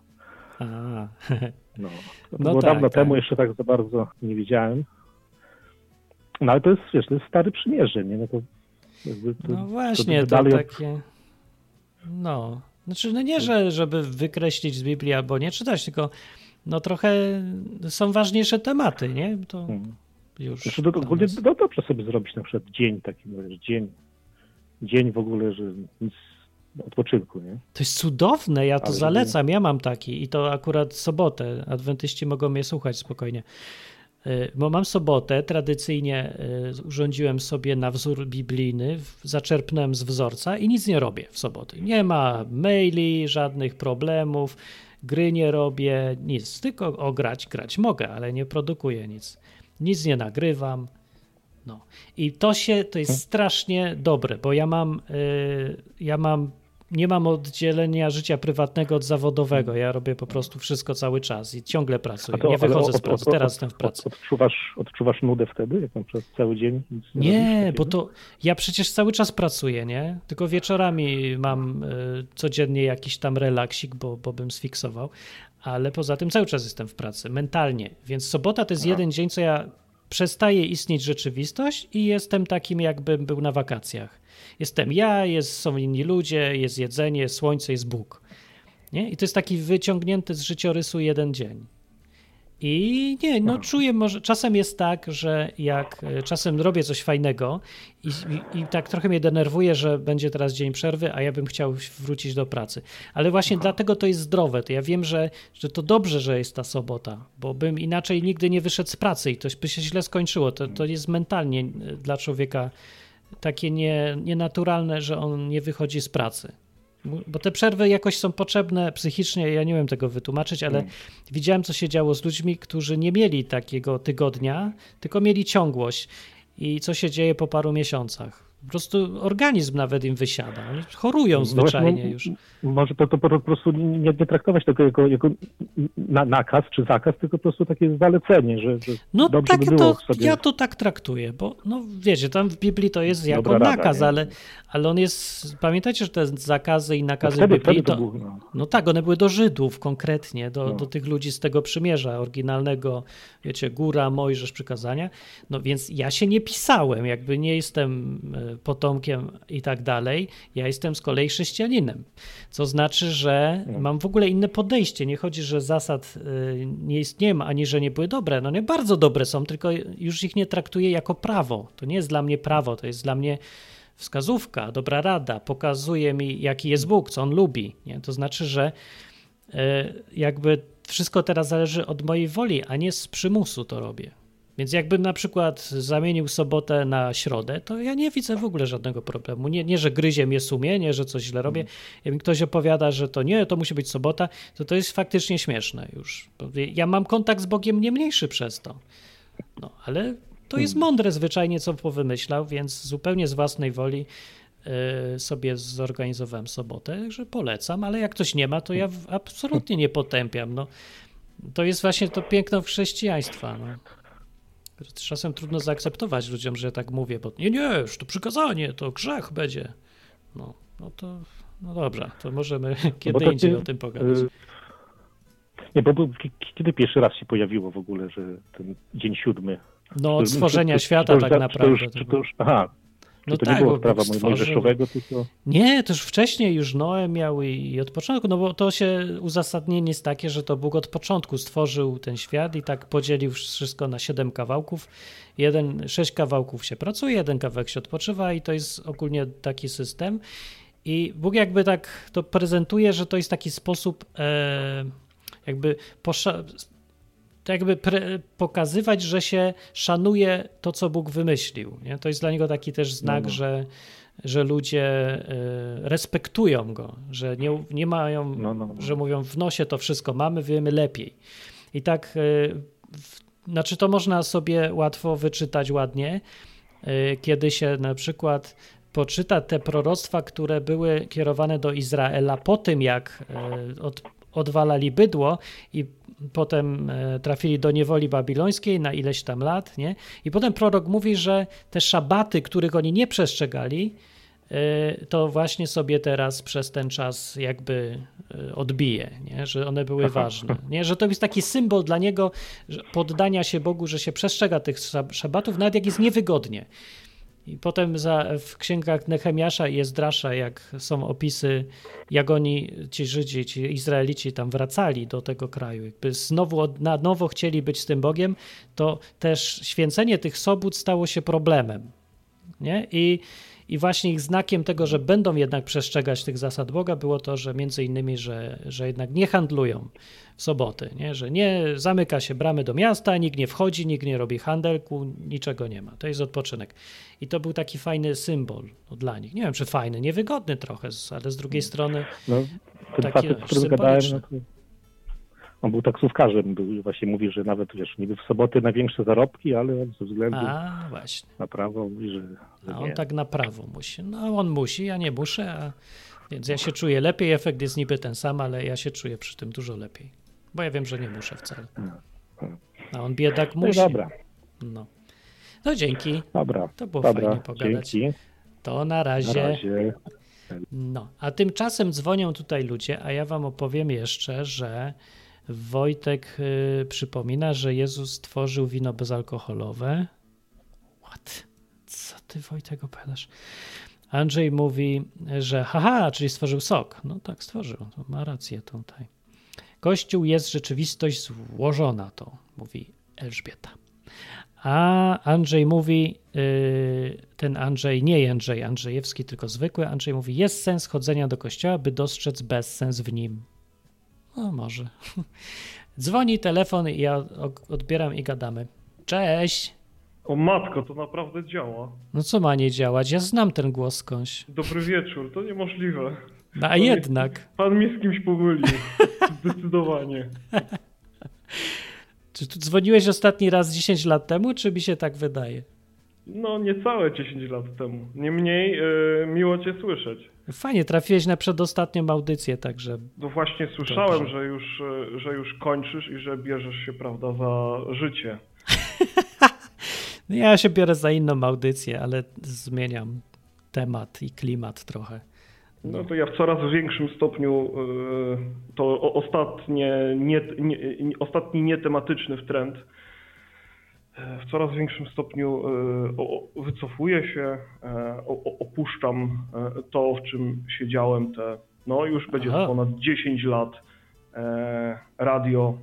A, No. To No było tak, dawno tak. temu, jeszcze tak za bardzo nie wiedziałem. No ale to jest, wiesz, to jest stare przymierze, nie? No to, jakby to, no właśnie, to od- takie. No. Znaczy, no nie, że, żeby wykreślić z Biblii albo nie czytać, tylko no trochę są ważniejsze tematy, nie? To Hmm. już. Znaczy, to, dla ogólnie nas. no, dobrze sobie zrobić na przykład dzień taki, wiesz, dzień, dzień w ogóle, że nic, odpoczynku, nie? To jest cudowne, ja to Ale zalecam, ja mam taki i to akurat sobotę, adwentyści mogą mnie słuchać spokojnie. Y, Bo mam sobotę, tradycyjnie y, urządziłem sobie na wzór biblijny, zaczerpnąłem z wzorca i nic nie robię w soboty. Nie ma maili, żadnych problemów, gry nie robię, nic. Tylko o grać, mogę, ale nie produkuję nic. Nic nie nagrywam. No. I to się, to jest strasznie dobre, bo ja mam, y, ja mam, nie mam oddzielenia życia prywatnego od zawodowego. Ja robię po prostu wszystko cały czas i ciągle pracuję. Nie ale wychodzę z pracy, od- teraz od- jestem w pracy. Od, odczuwasz, odczuwasz nudę wtedy, jak tam przez cały dzień nie, Nie, bo to ja przecież cały czas pracuję, nie? Tylko wieczorami mam y, codziennie jakiś tam relaksik, bo, bo bym sfiksował, ale poza tym cały czas jestem w pracy, mentalnie. Więc sobota to jest jeden dzień, co ja przestaje istnieć rzeczywistość i jestem takim, jakbym był na wakacjach. Jestem ja, jest, są inni ludzie, jest jedzenie, jest słońce, jest Bóg. Nie? I to jest taki wyciągnięty z życiorysu jeden dzień. I nie, no czuję, może czasem jest tak, że jak e, czasem robię coś fajnego i, i, i tak trochę mnie denerwuje, że będzie teraz dzień przerwy, a ja bym chciał wrócić do pracy. Ale właśnie dlatego to jest zdrowe. To ja wiem, że, że to dobrze, że jest ta sobota, bo bym inaczej nigdy nie wyszedł z pracy i to by się źle skończyło. To, to jest mentalnie e, dla człowieka takie nie, nienaturalne, że on nie wychodzi z pracy. Bo te przerwy jakoś są potrzebne psychicznie, ja nie wiem tego wytłumaczyć, ale widziałem, co się działo z ludźmi, którzy nie mieli takiego tygodnia, tylko mieli ciągłość. I co się dzieje po paru miesiącach? Po prostu organizm nawet im wysiada. Oni chorują No zwyczajnie już. Może to, to po prostu nie, nie traktować tego jako, jako na, nakaz czy zakaz, tylko po prostu takie zalecenie, że, że No dobrze tak, by było to sobie... ja to tak traktuję, bo no wiecie, tam w Biblii to jest jako Dobra rada, nakaz, nie? ale, ale on jest, pamiętajcie, że te zakazy i No nakazy wtedy, Biblii wtedy to to, było, no. No tak, one były do Żydów konkretnie, do, No. do tych ludzi z tego przymierza oryginalnego, wiecie, Góra, Mojżesz, przykazania. No więc ja się nie pisałem, jakby nie jestem e, potomkiem i tak dalej. Ja jestem z kolei chrześcijaninem, co znaczy, że No. mam w ogóle inne podejście. Nie chodzi, że zasad e, nie istnieją, ani że nie były dobre. No nie bardzo dobre są, tylko już ich nie traktuję jako prawo. To nie jest dla mnie prawo, to jest dla mnie wskazówka, dobra rada, pokazuje mi, jaki jest Bóg, co on lubi. Nie? To znaczy, że e, jakby wszystko teraz zależy od mojej woli, a nie z przymusu to robię. Więc jakbym na przykład zamienił sobotę na środę, to ja nie widzę w ogóle żadnego problemu. Nie, nie że gryzie mnie sumienie, że coś źle robię. Jak mi ktoś opowiada, że to nie, to musi być sobota, to to jest faktycznie śmieszne już. Ja mam kontakt z Bogiem nie mniejszy przez to. No, ale to jest mądre zwyczajnie, co powymyślał, więc zupełnie z własnej woli y, sobie zorganizowałem sobotę, że polecam, ale jak ktoś nie ma, to ja absolutnie nie potępiam. No, to jest właśnie to piękno chrześcijaństwa. No. Czasem trudno zaakceptować ludziom, że tak mówię, bo nie, nie, już to przykazanie, to grzech będzie. No, no to no dobrze, to możemy kiedy to indziej ty- o tym pogadać. y, Nie, bo, bo kiedy pierwszy raz się pojawiło w ogóle, że ten dzień siódmy. No od stworzenia świata tak to naprawdę. już, to już, aha, No to tak, nie było bo sprawa stworzył- mojżeszowego, tylko... Nie, to już wcześniej już Noe miał i, i od początku, no bo to się uzasadnienie jest takie, że to Bóg od początku stworzył ten świat i tak podzielił wszystko na siedem kawałków. Jeden, sześć kawałków się pracuje, jeden kawałek się odpoczywa i to jest ogólnie taki system. I Bóg jakby tak to prezentuje, że to jest taki sposób e, jakby posza- to jakby pre, pokazywać, że się szanuje to, co Bóg wymyślił. Nie? To jest dla niego taki też znak, No, no. Że, że ludzie e, respektują go, że nie, nie mają, No, no, no. że mówią w nosie to wszystko mamy, wiemy lepiej. I tak, e, w, znaczy to można sobie łatwo wyczytać ładnie, e, kiedy się na przykład poczyta te proroctwa, które były kierowane do Izraela po tym, jak od, odwalali bydło i potem e, trafili do niewoli babilońskiej na ileś tam lat, nie? I potem prorok mówi, że te szabaty, których oni nie przestrzegali, e, to właśnie sobie teraz przez ten czas jakby e, odbije, nie? że one były ważne. Nie? Że to jest taki symbol dla niego poddania się Bogu, że się przestrzega tych szab- szabatów, nawet jak jest niewygodnie. I potem za, w księgach Nehemiasza i Ezdrasza, jak są opisy, jak oni, ci Żydzi, ci Izraelici tam wracali do tego kraju, jakby znowu od, na nowo chcieli być z tym Bogiem, to też święcenie tych sobót stało się problemem. Nie? I, I właśnie ich znakiem tego, że będą jednak przestrzegać tych zasad Boga, było to, że między innymi, że, że jednak nie handlują w soboty, nie? że nie zamyka się bramy do miasta, nikt nie wchodzi, nikt nie robi handelku, niczego nie ma. To jest odpoczynek. I to był taki fajny symbol no, dla nich. Nie wiem, czy fajny, niewygodny trochę, ale z drugiej strony No, ten Taki, facet, z którym gadałem, no on był taksówkarzem, był, właśnie mówi, że nawet wiesz, niby w soboty największe zarobki, ale ze względu A, właśnie. na prawo mówi, że, że A on nie. tak na prawo musi. No on musi, ja nie muszę, a więc ja się czuję lepiej. Efekt jest niby ten sam, ale ja się czuję przy tym dużo lepiej. Bo ja wiem, że nie muszę wcale. A on biedak No musi. dobra, No. No dzięki. dobra, To było dobra, fajnie pogadać. dzięki, To na na razie. razie. No, a tymczasem dzwonią tutaj ludzie, a ja wam opowiem jeszcze, że Wojtek y, przypomina, że Jezus stworzył wino bezalkoholowe. What? Co ty Wojtek opowiadasz? Andrzej mówi, że haha, czyli stworzył sok. No tak, stworzył. Ma rację tutaj. Kościół jest rzeczywistość złożona, to mówi Elżbieta. A Andrzej mówi, yy, ten Andrzej, nie Jędrzej Andrzejewski, tylko zwykły Andrzej mówi, jest sens chodzenia do kościoła, by dostrzec bezsens w nim. No może. Dzwoni telefon i ja odbieram i gadamy. Cześć! O matko, to naprawdę działa. No co ma nie działać? Ja znam ten głos skądś. Dobry wieczór, to niemożliwe. No a jednak. Pan mnie z kimś pomylił. Zdecydowanie. Czy tu dzwoniłeś ostatni raz 10 lat temu, czy mi się tak wydaje? No niecałe 10 lat temu. Niemniej e, miło cię słyszeć. Fajnie, trafiłeś na przedostatnią audycję, także No właśnie słyszałem, że już, e, że już kończysz i że bierzesz się, prawda, za życie. no ja się biorę za inną audycję, ale zmieniam temat i klimat trochę. No to ja w coraz większym stopniu e, to ostatnie, nie, nie, ostatni nietematyczny trend w coraz większym stopniu e, wycofuję się, e, opuszczam e, to, w czym siedziałem te, no już będzie Aha. to ponad 10 lat radio.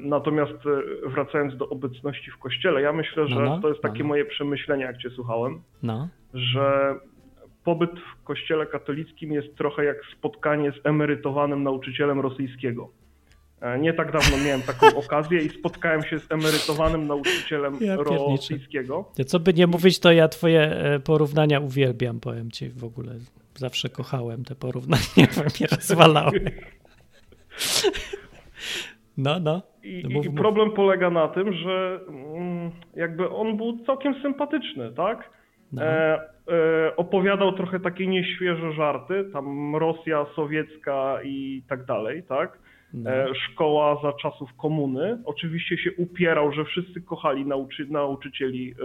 Natomiast wracając do obecności w kościele, ja myślę, że No, no, to jest takie no. moje przemyślenie, jak cię słuchałem No, że pobyt w kościele katolickim jest trochę jak spotkanie z emerytowanym nauczycielem rosyjskiego. E, Nie tak dawno miałem taką okazję i spotkałem się z emerytowanym nauczycielem Ja rosyjskiego. Ja co by nie mówić, to ja twoje e, porównania uwielbiam, powiem ci w ogóle. Zawsze kochałem te porównania, mnie rozwalały. No, no. I, No i, mów, I mów. problem polega na tym, że mm, jakby on był całkiem sympatyczny, tak? no. E, e, opowiadał trochę takie nieświeże żarty, tam Rosja sowiecka i tak dalej, tak? No. e, szkoła za czasów komuny. Oczywiście się upierał, że wszyscy kochali nauczy, nauczycieli e,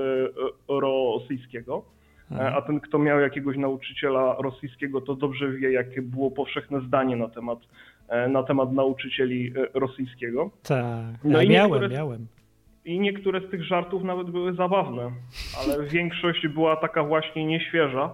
e, rosyjskiego, e, a ten, kto miał jakiegoś nauczyciela rosyjskiego, to dobrze wie, jakie było powszechne zdanie na temat, na temat nauczycieli rosyjskiego. Tak. no i miałem, niektóre- miałem. I niektóre z tych żartów nawet były zabawne, ale większość była taka właśnie nieświeża.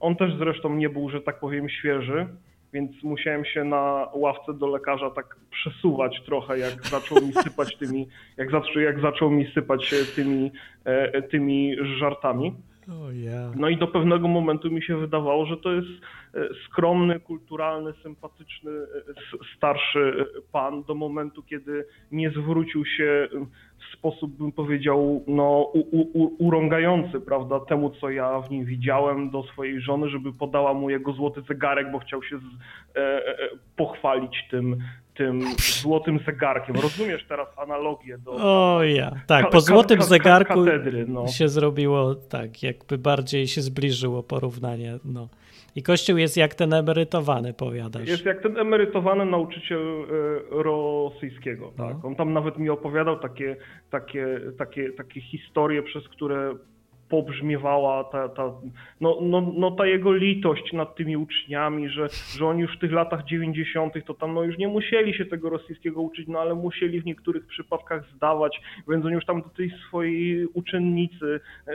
On też zresztą nie był, że tak powiem, świeży, więc musiałem się na ławce do lekarza tak przesuwać trochę, jak zaczął mi sypać tymi, jak zaczął, jak zaczął mi sypać e, tymi, e, tymi żartami. O ja. No i do pewnego momentu mi się wydawało, że to jest e, skromny, kulturalny, sympatyczny, e, starszy e, pan, do momentu, kiedy nie zwrócił się w sposób, bym powiedział, no, u, u, urągający, prawda, temu, co ja w nim widziałem, do swojej żony, żeby podała mu jego złoty zegarek, bo chciał się z, e, e, pochwalić tym, tym złotym zegarkiem. Rozumiesz teraz analogię do O ja. Tak, po złotym zegarku katedry, no. się zrobiło tak, jakby bardziej się zbliżyło porównanie. No. I kościół jest jak ten emerytowany, powiadasz. Jest jak ten emerytowany nauczyciel e, rosyjskiego. Tak? No. On tam nawet mi opowiadał takie, takie, takie, takie historie, przez które pobrzmiewała ta, ta, no, no, no ta jego litość nad tymi uczniami, że, że oni już w tych latach 90. to tam no już nie musieli się tego rosyjskiego uczyć, no ale musieli w niektórych przypadkach zdawać, więc on już tam do tej swojej uczennicy e,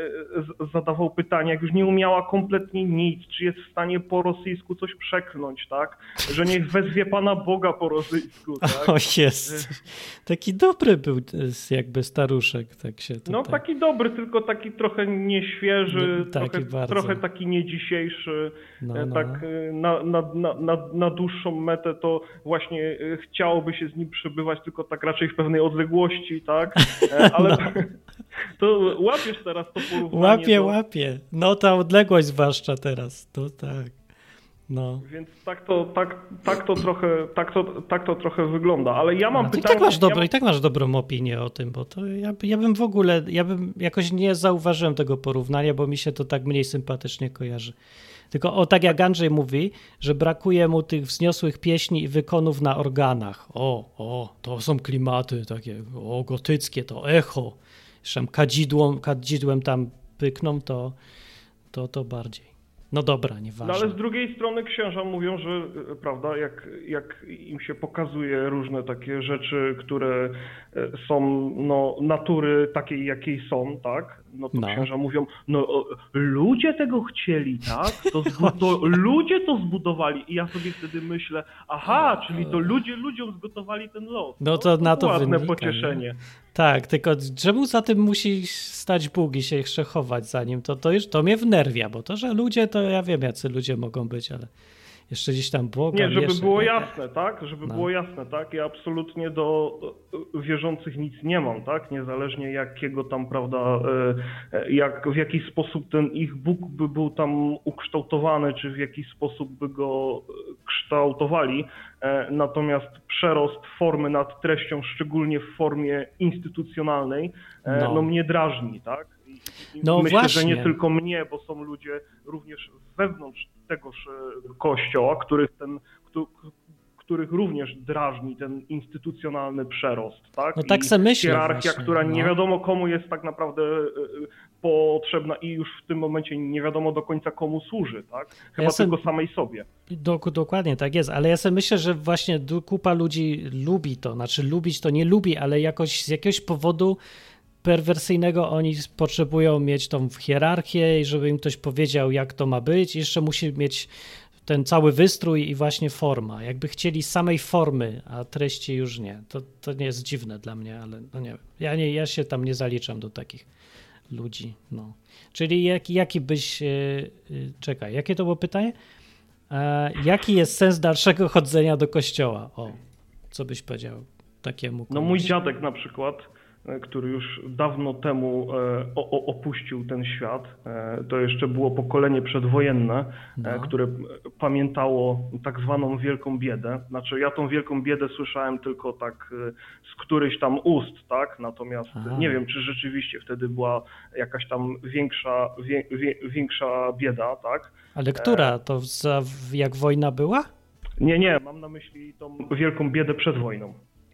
zadawał pytania, jak już nie umiała kompletnie nic, czy jest w stanie po rosyjsku coś przeklnąć, tak? Że niech wezwie Pana Boga po rosyjsku, tak? O jest. Taki dobry był e, jakby staruszek, tak się tutaj... No taki dobry, tylko taki trochę nieświeży, Nie- taki trochę, trochę taki niedzisiejszy, No, e, no. tak na, na, na, na, dłuższą metę to właśnie e, chciałoby się z nim przebywać, tylko tak raczej w pewnej odległości, tak? E, Ale No. to łapiesz teraz to porównanie. Łapie, do, łapie. No ta odległość zwłaszcza teraz, to tak. No. Więc tak to, tak, tak to trochę, tak to, tak to trochę wygląda. Ale ja mam No, to i pytanie. tak masz ja dobro, mam- i tak masz dobrą opinię o tym, bo to ja, ja bym w ogóle, ja bym jakoś nie zauważyłem tego porównania, bo mi się to tak mniej sympatycznie kojarzy. Tylko o tak jak Andrzej mówi, że brakuje mu tych wzniosłych pieśni i wykonów na organach. O, o, to są klimaty takie, o, gotyckie, to echo. Jeszcze tam kadzidłem, kadzidłem tam pykną, to, to, to bardziej. No dobra, nieważne. No ale z drugiej strony księża mówią, że e, prawda, jak, jak im się pokazuje różne takie rzeczy, które e, są no, natury takiej, jakiej są, tak? No to No. księża mówią, no o, ludzie tego chcieli, tak? To, to ludzie to zbudowali. I ja sobie wtedy myślę, aha, czyli to ludzie ludziom zgotowali ten los. No to na to ładne wynika, pocieszenie. Tak, tylko czemu za tym musi stać Bóg i się jeszcze chować za nim? To, to już to mnie wnerwia, bo to, że ludzie, to ja wiem, jacy ludzie mogą być, ale jeszcze gdzieś tam Boga Nie, żeby jeszcze- było jasne, tak? Żeby No. było jasne, tak? Ja absolutnie do wierzących nic nie mam, tak? Niezależnie jakiego tam, prawda, e, e, jak, w jaki sposób ten ich Bóg by był tam ukształtowany, czy w jaki sposób by go e, kształtowali. Natomiast przerost formy nad treścią, szczególnie w formie instytucjonalnej, No. no, mnie drażni, tak? No myślę, właśnie. że nie tylko mnie, bo są ludzie również wewnątrz tegoż e, kościoła, których ten, któ- których również drażni ten instytucjonalny przerost, tak? No tak se myślę Hierarchia, właśnie, która nie no. wiadomo komu jest tak naprawdę e, e, potrzebna i już w tym momencie nie wiadomo do końca komu służy, tak? Chyba Ja tylko samej sobie. Dok- dokładnie tak jest, ale ja sobie myślę, że właśnie kupa ludzi lubi to, znaczy lubić to nie lubi, ale jakoś z jakiegoś powodu perwersyjnego oni potrzebują mieć tą hierarchię i żeby im ktoś powiedział, jak to ma być. Jeszcze musi mieć ten cały wystrój i właśnie forma. Jakby chcieli samej formy, a treści już nie. To, to nie jest dziwne dla mnie, ale no nie wiem. Ja, nie, ja się tam nie zaliczam do takich ludzi. No. Czyli jak, jaki byś... Yy, yy, czekaj, jakie to było pytanie? E, jaki jest sens dalszego chodzenia do kościoła? O, co byś powiedział takiemu No komuś? mój dziadek na przykład, który już dawno temu e, opuścił ten świat, e, to jeszcze było pokolenie przedwojenne, No. e, które pamiętało tak zwaną wielką biedę. Znaczy ja tą wielką biedę słyszałem tylko tak e, z którychś tam ust, tak? Natomiast Aha. nie wiem, czy rzeczywiście wtedy była jakaś tam większa, wie, wie, większa bieda, tak? Ale która? To za, jak wojna była? Nie, nie, mam na myśli tą wielką biedę przed wojną.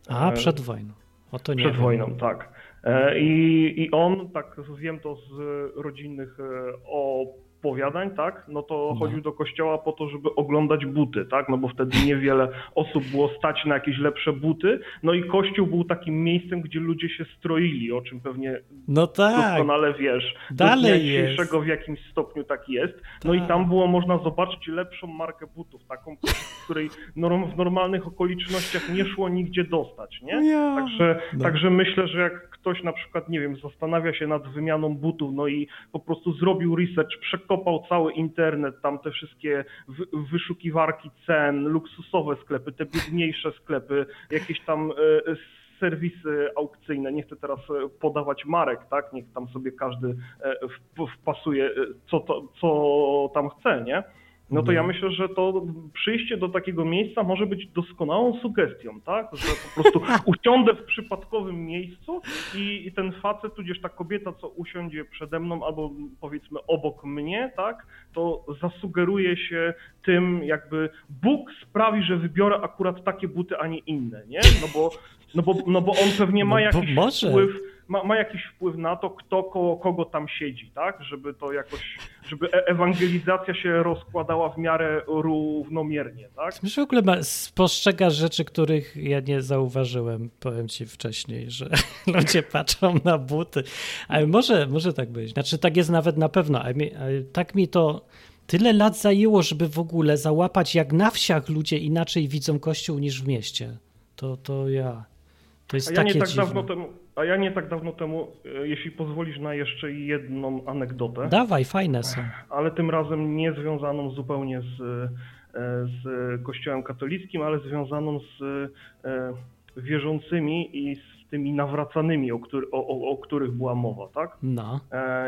A, E, przed wojną. O to nie Przed wiem. wojną, tak. E, I, I on, tak wiem to z rodzinnych e, opowiadań, tak, no to No. chodził do kościoła po to, żeby oglądać buty, tak, no bo wtedy niewiele osób było stać na jakieś lepsze buty, no i kościół był takim miejscem, gdzie ludzie się stroili, o czym pewnie No tak, doskonale wiesz. Dalej Do dnia jest. dzisiejszego w jakimś stopniu tak jest. No i Tak. tam było można zobaczyć lepszą markę butów, taką, której norm, w normalnych okolicznościach nie szło nigdzie dostać, nie? Ja. Także, No. także myślę, że jak ktoś na przykład, nie wiem, zastanawia się nad wymianą butów, no i po prostu zrobił research, przekopał cały internet, tam te wszystkie wy, wyszukiwarki cen, luksusowe sklepy, te biedniejsze sklepy, jakieś tam e, serwisy aukcyjne, nie chcę teraz e, podawać marek, tak, niech tam sobie każdy e, wp- wpasuje, e, co, to, co tam chce, nie? No to ja myślę, że to przyjście do takiego miejsca może być doskonałą sugestią, tak? Że po prostu usiądę w przypadkowym miejscu i, i ten facet, tudzież ta kobieta, co usiądzie przede mną albo powiedzmy obok mnie, tak? To zasugeruje się tym, jakby Bóg sprawi, że wybiorę akurat takie buty, a nie inne, nie? No bo, no bo, no bo on pewnie ma No jakiś wpływ ma, ma jakiś wpływ na to, kto koło kogo tam siedzi, tak? Żeby to jakoś, żeby e- ewangelizacja się rozkładała w miarę równomiernie, tak? Myślę, w ogóle ma, spostrzegasz rzeczy, których ja nie zauważyłem, powiem ci wcześniej, że ludzie patrzą na buty. Ale może, może tak być. Znaczy, tak jest nawet na pewno. Ale tak mi to tyle lat zajęło, żeby w ogóle załapać, jak na wsiach ludzie inaczej widzą kościół niż w mieście. To, to ja. To jest A ja, takie nie tak dziwne. dawno temu, a ja nie tak dawno temu, e, jeśli pozwolisz na jeszcze jedną anegdotę, Dawaj, fajne są. ale tym razem nie związaną zupełnie z, e, z Kościołem katolickim, ale związaną z e, wierzącymi i z tymi nawracanymi, o, który, o, o, o których była mowa, tak? No,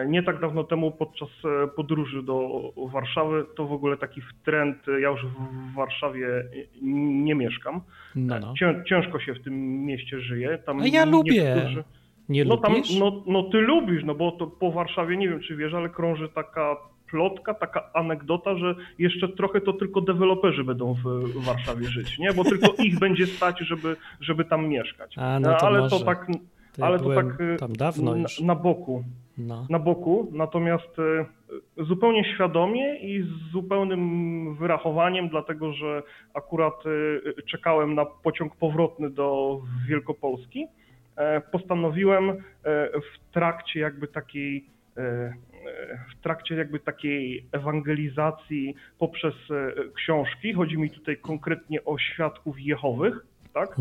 Nie tak dawno temu podczas podróży do Warszawy to w ogóle taki trend, ja już w Warszawie nie mieszkam. No, no. Cię, ciężko się w tym mieście żyje. Tam A ja lubię. niektórzy- Nie No tam, lubisz? no, no ty lubisz, no bo to po Warszawie nie wiem czy wiesz, ale krąży taka plotka, taka anegdota, że jeszcze trochę to tylko deweloperzy będą w, w Warszawie żyć, nie? Bo tylko ich będzie stać, żeby, żeby tam mieszkać. A, no to ale może. to tak, To ja ale to tak y, tam dawno na, już. na boku No. na boku, natomiast e, zupełnie świadomie i z zupełnym wyrachowaniem, dlatego że akurat e, czekałem na pociąg powrotny do Wielkopolski, e, postanowiłem e, w trakcie jakby takiej e, w trakcie jakby takiej ewangelizacji poprzez książki, chodzi mi tutaj konkretnie o świadków Jehowych, tak?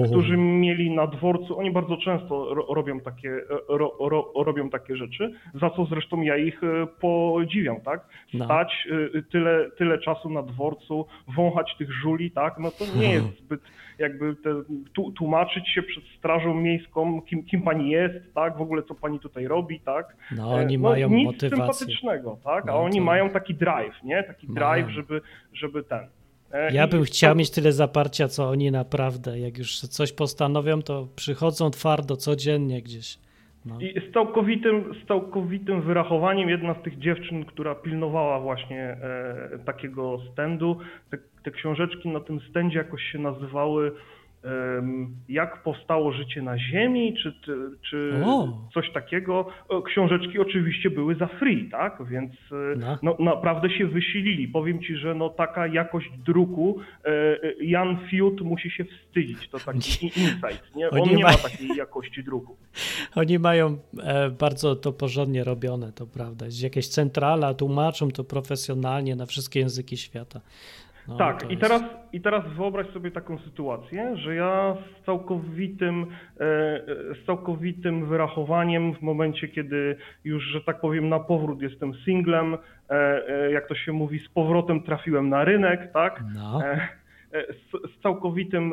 e, którzy mieli na dworcu, oni bardzo często ro, robią, takie, e, ro, ro, robią takie rzeczy, za co zresztą ja ich e, podziwiam, tak? No. Stać e, tyle, tyle czasu na dworcu, wąchać tych żuli, tak? No to nie jest zbyt jakby te, tłumaczyć się przed strażą miejską, kim, kim pani jest, tak? W ogóle co pani tutaj robi, tak? No, oni E, mają nic motywację. sympatycznego, tak? A No oni to- mają taki drive, nie? Taki Mają. drive, żeby, żeby ten. Ja bym chciał mieć tyle zaparcia, co oni naprawdę. Jak już coś postanowią, to przychodzą twardo codziennie gdzieś. No. I z całkowitym, z całkowitym wyrachowaniem jedna z tych dziewczyn, która pilnowała właśnie e, takiego stędu, te, te książeczki na tym stędzie jakoś się nazywały Jak powstało życie na Ziemi, czy, czy, O. coś takiego. Książeczki oczywiście były za free, tak? Więc e, No. no, naprawdę się wysilili. Powiem ci, że no taka jakość druku, e, e, Jan Fiut musi się wstydzić. To taki insight, nie? On Oni nie ma mają- takiej jakości druku. Oni mają bardzo to porządnie robione, to prawda. Jest jakieś centrala, tłumaczą to profesjonalnie na wszystkie języki świata. No, Tak, to i jest- teraz, i teraz wyobraź sobie taką sytuację, że ja z całkowitym, e, e, z całkowitym wyrachowaniem w momencie, kiedy już, że tak powiem, na powrót jestem singlem, e, jak to się mówi, z powrotem trafiłem na rynek, tak? No. Z, z całkowitym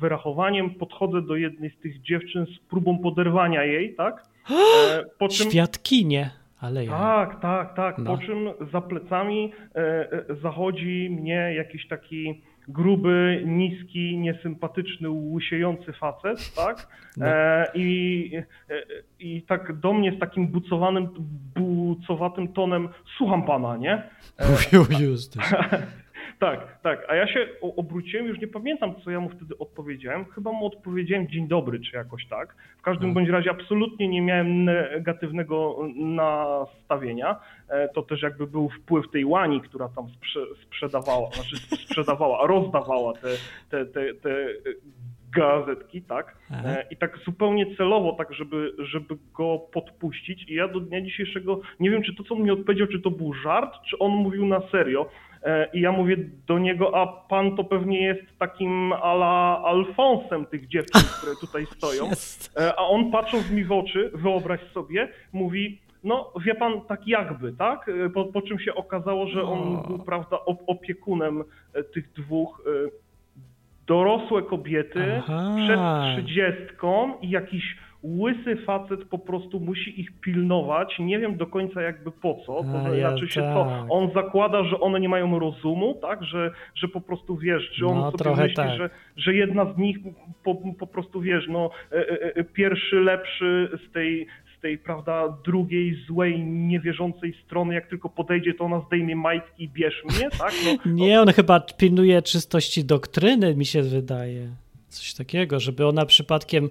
wyrachowaniem podchodzę do jednej z tych dziewczyn z próbą poderwania jej, tak? Po czym... Świadkinie, ale ja. Tak, tak, tak. No. Po czym za plecami e, e, zachodzi mnie jakiś taki gruby, niski, niesympatyczny, łysiejący facet, tak? No. E, i, e, I tak do mnie z takim bucowanym, bucowatym tonem, słucham pana, nie? E, Jesteś. tak, tak. A ja się obróciłem, już nie pamiętam, co ja mu wtedy odpowiedziałem. Chyba mu odpowiedziałem dzień dobry, czy jakoś tak. W każdym No. bądź razie absolutnie nie miałem negatywnego nastawienia. E, To też jakby był wpływ tej łani, która tam sprze sprzedawała, znaczy sprzedawała, rozdawała te, te, te, te gazetki, tak? Aha. E, I tak zupełnie celowo, tak żeby, żeby go podpuścić. I ja do dnia dzisiejszego nie wiem, czy to, co on mi odpowiedział, czy to był żart, czy on mówił na serio. E, I ja mówię do niego, a pan to pewnie jest takim ala Alfonsem tych dziewczyn, które tutaj stoją. E, A on patrząc mi w oczy, wyobraź sobie, mówi, no wie pan, tak jakby, tak? E, Po, po czym się okazało, że on O. był, prawda, op- opiekunem tych dwóch dorosłe kobiety Aha. przed trzydziestką i jakiś łysy facet po prostu musi ich pilnować. Nie wiem do końca jakby po co. To A, znaczy się tak. co, on zakłada, że one nie mają rozumu, tak? Że, że po prostu wiesz, czy on No, sobie myśli, tak. że, że jedna z nich po, po prostu wiesz, no e, e, e, pierwszy lepszy z tej tej, prawda, drugiej złej, niewierzącej strony, jak tylko podejdzie, to ona zdejmie majtki i bierz mnie, tak? No, Nie, on chyba pilnuje czystości doktryny, mi się wydaje. Coś takiego, żeby ona przypadkiem,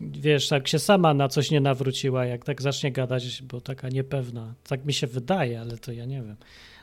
wiesz, tak się sama na coś nie nawróciła, jak tak zacznie gadać, bo taka niepewna. Tak mi się wydaje, ale to ja nie wiem.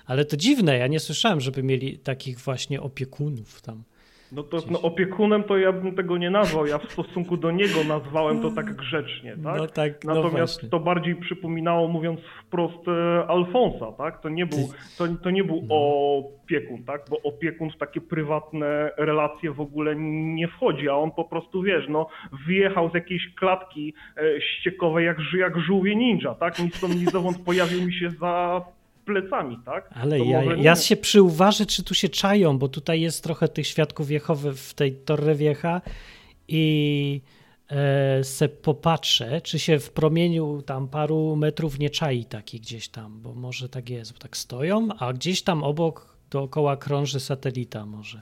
Ale to dziwne, ja nie słyszałem, żeby mieli takich właśnie opiekunów tam. No to no, opiekunem to ja bym tego nie nazwał, ja w stosunku do niego nazwałem to tak grzecznie, tak? No tak, no Natomiast właśnie. to bardziej przypominało, mówiąc wprost, e, Alfonsa, tak? To nie był, to, to nie był No. opiekun, tak? Bo opiekun w takie prywatne relacje w ogóle nie wchodzi, a on po prostu, wiesz, no wyjechał z jakiejś klatki e, ściekowej jak, jak żółwie ninja, tak? Ni stąd, zowąd pojawił mi się za plecami, tak? Ale To ja, nie- ja się przyuważę, czy tu się czają, bo tutaj jest trochę tych świadków Jehowy w tej Torre Vieja i e, se popatrzę, czy się w promieniu tam paru metrów nie czai taki gdzieś tam, bo może tak jest, bo tak stoją, a gdzieś tam obok dookoła krąży satelita może.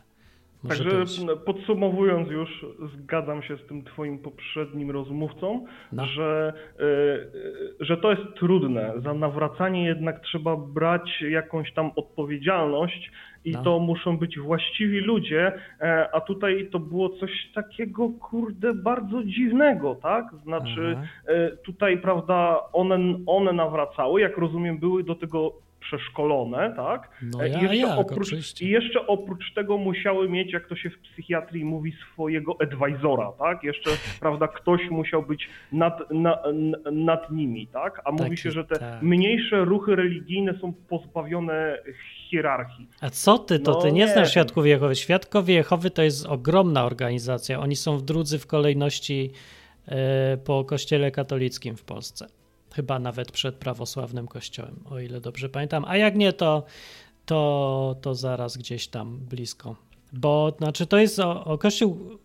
Może Także być. no, podsumowując już, zgadzam się z tym twoim poprzednim rozmówcą, No. że, y, y, że to jest trudne. Za nawracanie jednak trzeba brać jakąś tam odpowiedzialność i No. to muszą być właściwi ludzie, e, a tutaj to było coś takiego, kurde, bardzo dziwnego, tak? Znaczy Aha. e, tutaj, prawda, one, one nawracały, jak rozumiem, były do tego przeszkolone, tak? No E, ja- I jeszcze jak, oprócz. I jeszcze oprócz tego musiały mieć, jak to się w psychiatrii mówi, swojego advisora, tak? Jeszcze, prawda, ktoś musiał być nad, na, nad nimi, tak? A mówi Taki, się, że te tak. mniejsze ruchy religijne są pozbawione hierarchii. A co ty, to No ty nie nie znasz. Świadków Jehowy. Świadkowie Jehowy to jest ogromna organizacja. Oni są w drudzy w kolejności e, po kościele katolickim w Polsce. Chyba nawet przed prawosławnym kościołem, o ile dobrze pamiętam. A jak nie, to, to, to zaraz gdzieś tam blisko. Bo znaczy to jest o, o kościół.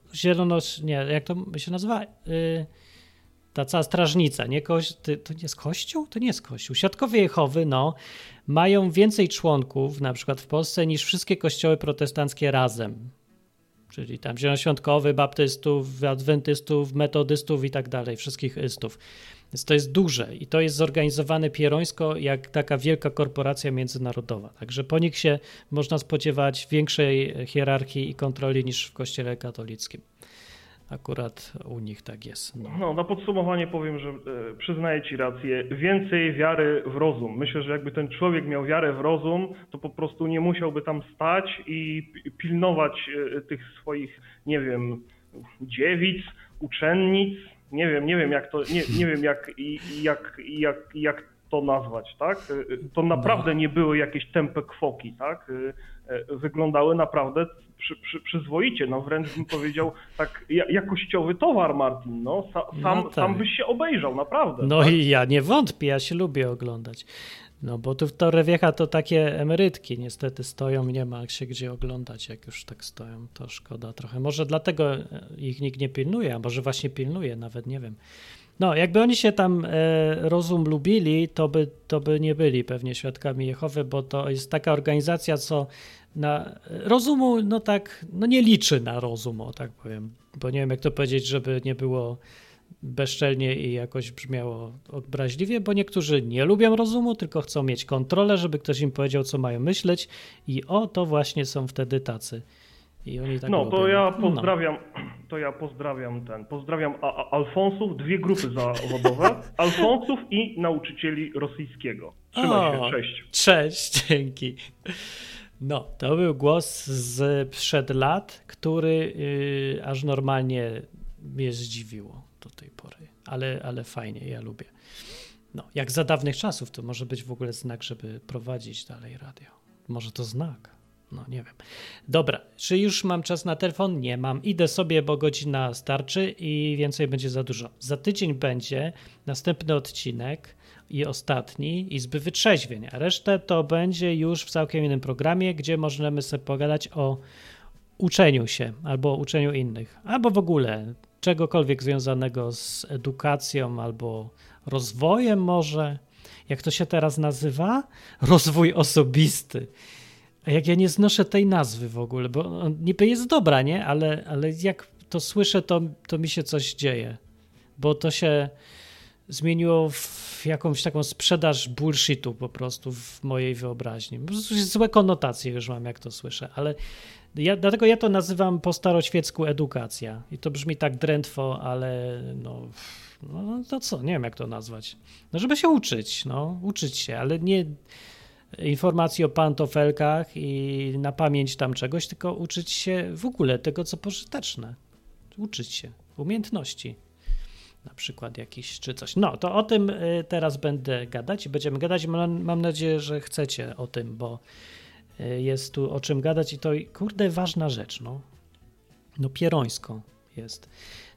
Nie, jak to się nazywa? Y, ta cała strażnica, nie ty- To nie jest kościół? To nie jest kościół. Świadkowie Jehowy, no, mają więcej członków, na przykład w Polsce, niż wszystkie kościoły protestanckie razem. Czyli tam zielonoświątkowy, baptystów, adwentystów, metodystów i tak dalej, wszystkich ystów. Więc to jest duże i to jest zorganizowane pierońsko jak taka wielka korporacja międzynarodowa. Także po nich się można spodziewać większej hierarchii i kontroli niż w kościele katolickim. Akurat u nich tak jest. No. No, na podsumowanie powiem, że e, przyznaję Ci rację. Więcej wiary w rozum. Myślę, że jakby ten człowiek miał wiarę w rozum, to po prostu nie musiałby tam stać i pi- pilnować e, tych swoich, nie wiem, dziewic, uczennic. Nie wiem, nie wiem jak to, nie, nie wiem jak, jak, jak, jak to nazwać, tak? To naprawdę nie były jakieś tępe kwoki, tak? E, e, Wyglądały naprawdę przy, przy, przyzwoicie, no wręcz bym powiedział tak ja- jakościowy towar, Martin, no. Sa, sam, No tak. sam byś się obejrzał, naprawdę. No i ja nie wątpię, ja się lubię oglądać. No bo tu w Torre to takie emerytki niestety stoją nie ma się gdzie oglądać, jak już tak stoją, to szkoda trochę. Może dlatego e, ich nikt nie pilnuje, a może właśnie pilnuje, nawet nie wiem. No, jakby oni się tam e, rozum lubili, to by, to by nie byli pewnie świadkami Jehowy, bo to jest taka organizacja, co na rozumu, no tak, no nie liczy na rozum, o tak powiem, bo nie wiem jak to powiedzieć, żeby nie było bezczelnie i jakoś brzmiało obraźliwie, bo niektórzy nie lubią rozumu, tylko chcą mieć kontrolę, żeby ktoś im powiedział, co mają myśleć i o, to właśnie są wtedy tacy. I oni tak no, robią. to ja No. pozdrawiam, to ja pozdrawiam ten, pozdrawiam a, a, Alfonsów, dwie grupy zawodowe, Alfonsów i nauczycieli rosyjskiego. Trzymaj O. się, cześć. Cześć, dzięki. No, to był głos z przed lat, który yy, aż normalnie mnie zdziwiło do tej pory. Ale, ale fajnie, ja lubię. No, jak za dawnych czasów, to może być w ogóle znak, żeby prowadzić dalej radio. Może to znak. No, nie wiem. Dobra, czy już mam czas na telefon? Nie mam. Idę sobie, bo godzina starczy i więcej będzie za dużo. Za tydzień będzie następny odcinek i ostatni Izby Wytrzeźwień, a resztę to będzie już w całkiem innym programie, gdzie możemy sobie pogadać o uczeniu się albo uczeniu innych, albo w ogóle czegokolwiek związanego z edukacją albo rozwojem może. Jak to się teraz nazywa? Rozwój osobisty. A jak ja nie znoszę tej nazwy w ogóle, bo niby jest dobra, nie? Ale, ale jak to słyszę, to, to mi się coś dzieje. Bo to się zmieniło w jakąś taką sprzedaż bullshitu po prostu w mojej wyobraźni. Złe konotacje już mam, jak to słyszę, ale ja, dlatego ja to nazywam po staroświecku edukacja. I to brzmi tak drętwo, ale no, no to co, nie wiem jak to nazwać. No żeby się uczyć, no, uczyć się, ale nie informacji o pantofelkach i na pamięć tam czegoś, tylko uczyć się w ogóle tego, co pożyteczne. Uczyć się umiejętności na przykład jakiś czy coś. No, to o tym y, teraz będę gadać i będziemy gadać. Mam, mam nadzieję, że chcecie o tym, bo jest tu o czym gadać i to, kurde, ważna rzecz, no. No, pierońsko jest.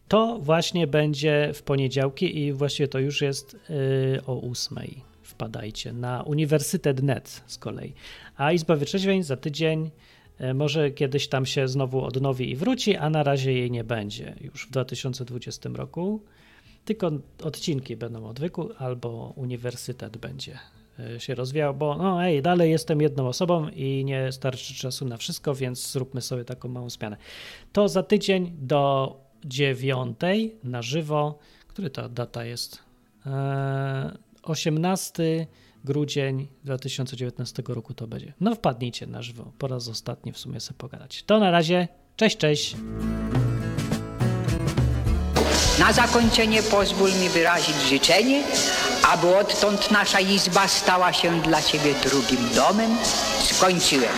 To właśnie będzie w poniedziałki i właściwie to już jest y, o ósmej. Wpadajcie na Uniwersytet.net z kolei. A Izba Wytrzeźwień za tydzień może kiedyś tam się znowu odnowi i wróci, a na razie jej nie będzie już w 2020 roku. Tylko odcinki będą odwyku, albo uniwersytet będzie e, się rozwijał, bo no ej, dalej jestem jedną osobą i nie starczy czasu na wszystko, więc zróbmy sobie taką małą zmianę. To za tydzień do dziewiątej na żywo, który ta data jest? Eee, 18 grudzień 2019 roku to będzie. No wpadnijcie na żywo, po raz ostatni w sumie sobie pogadać. To na razie, cześć, cześć! Na zakończenie pozwól mi wyrazić życzenie, aby odtąd nasza izba stała się dla Ciebie drugim domem. Skończyłem.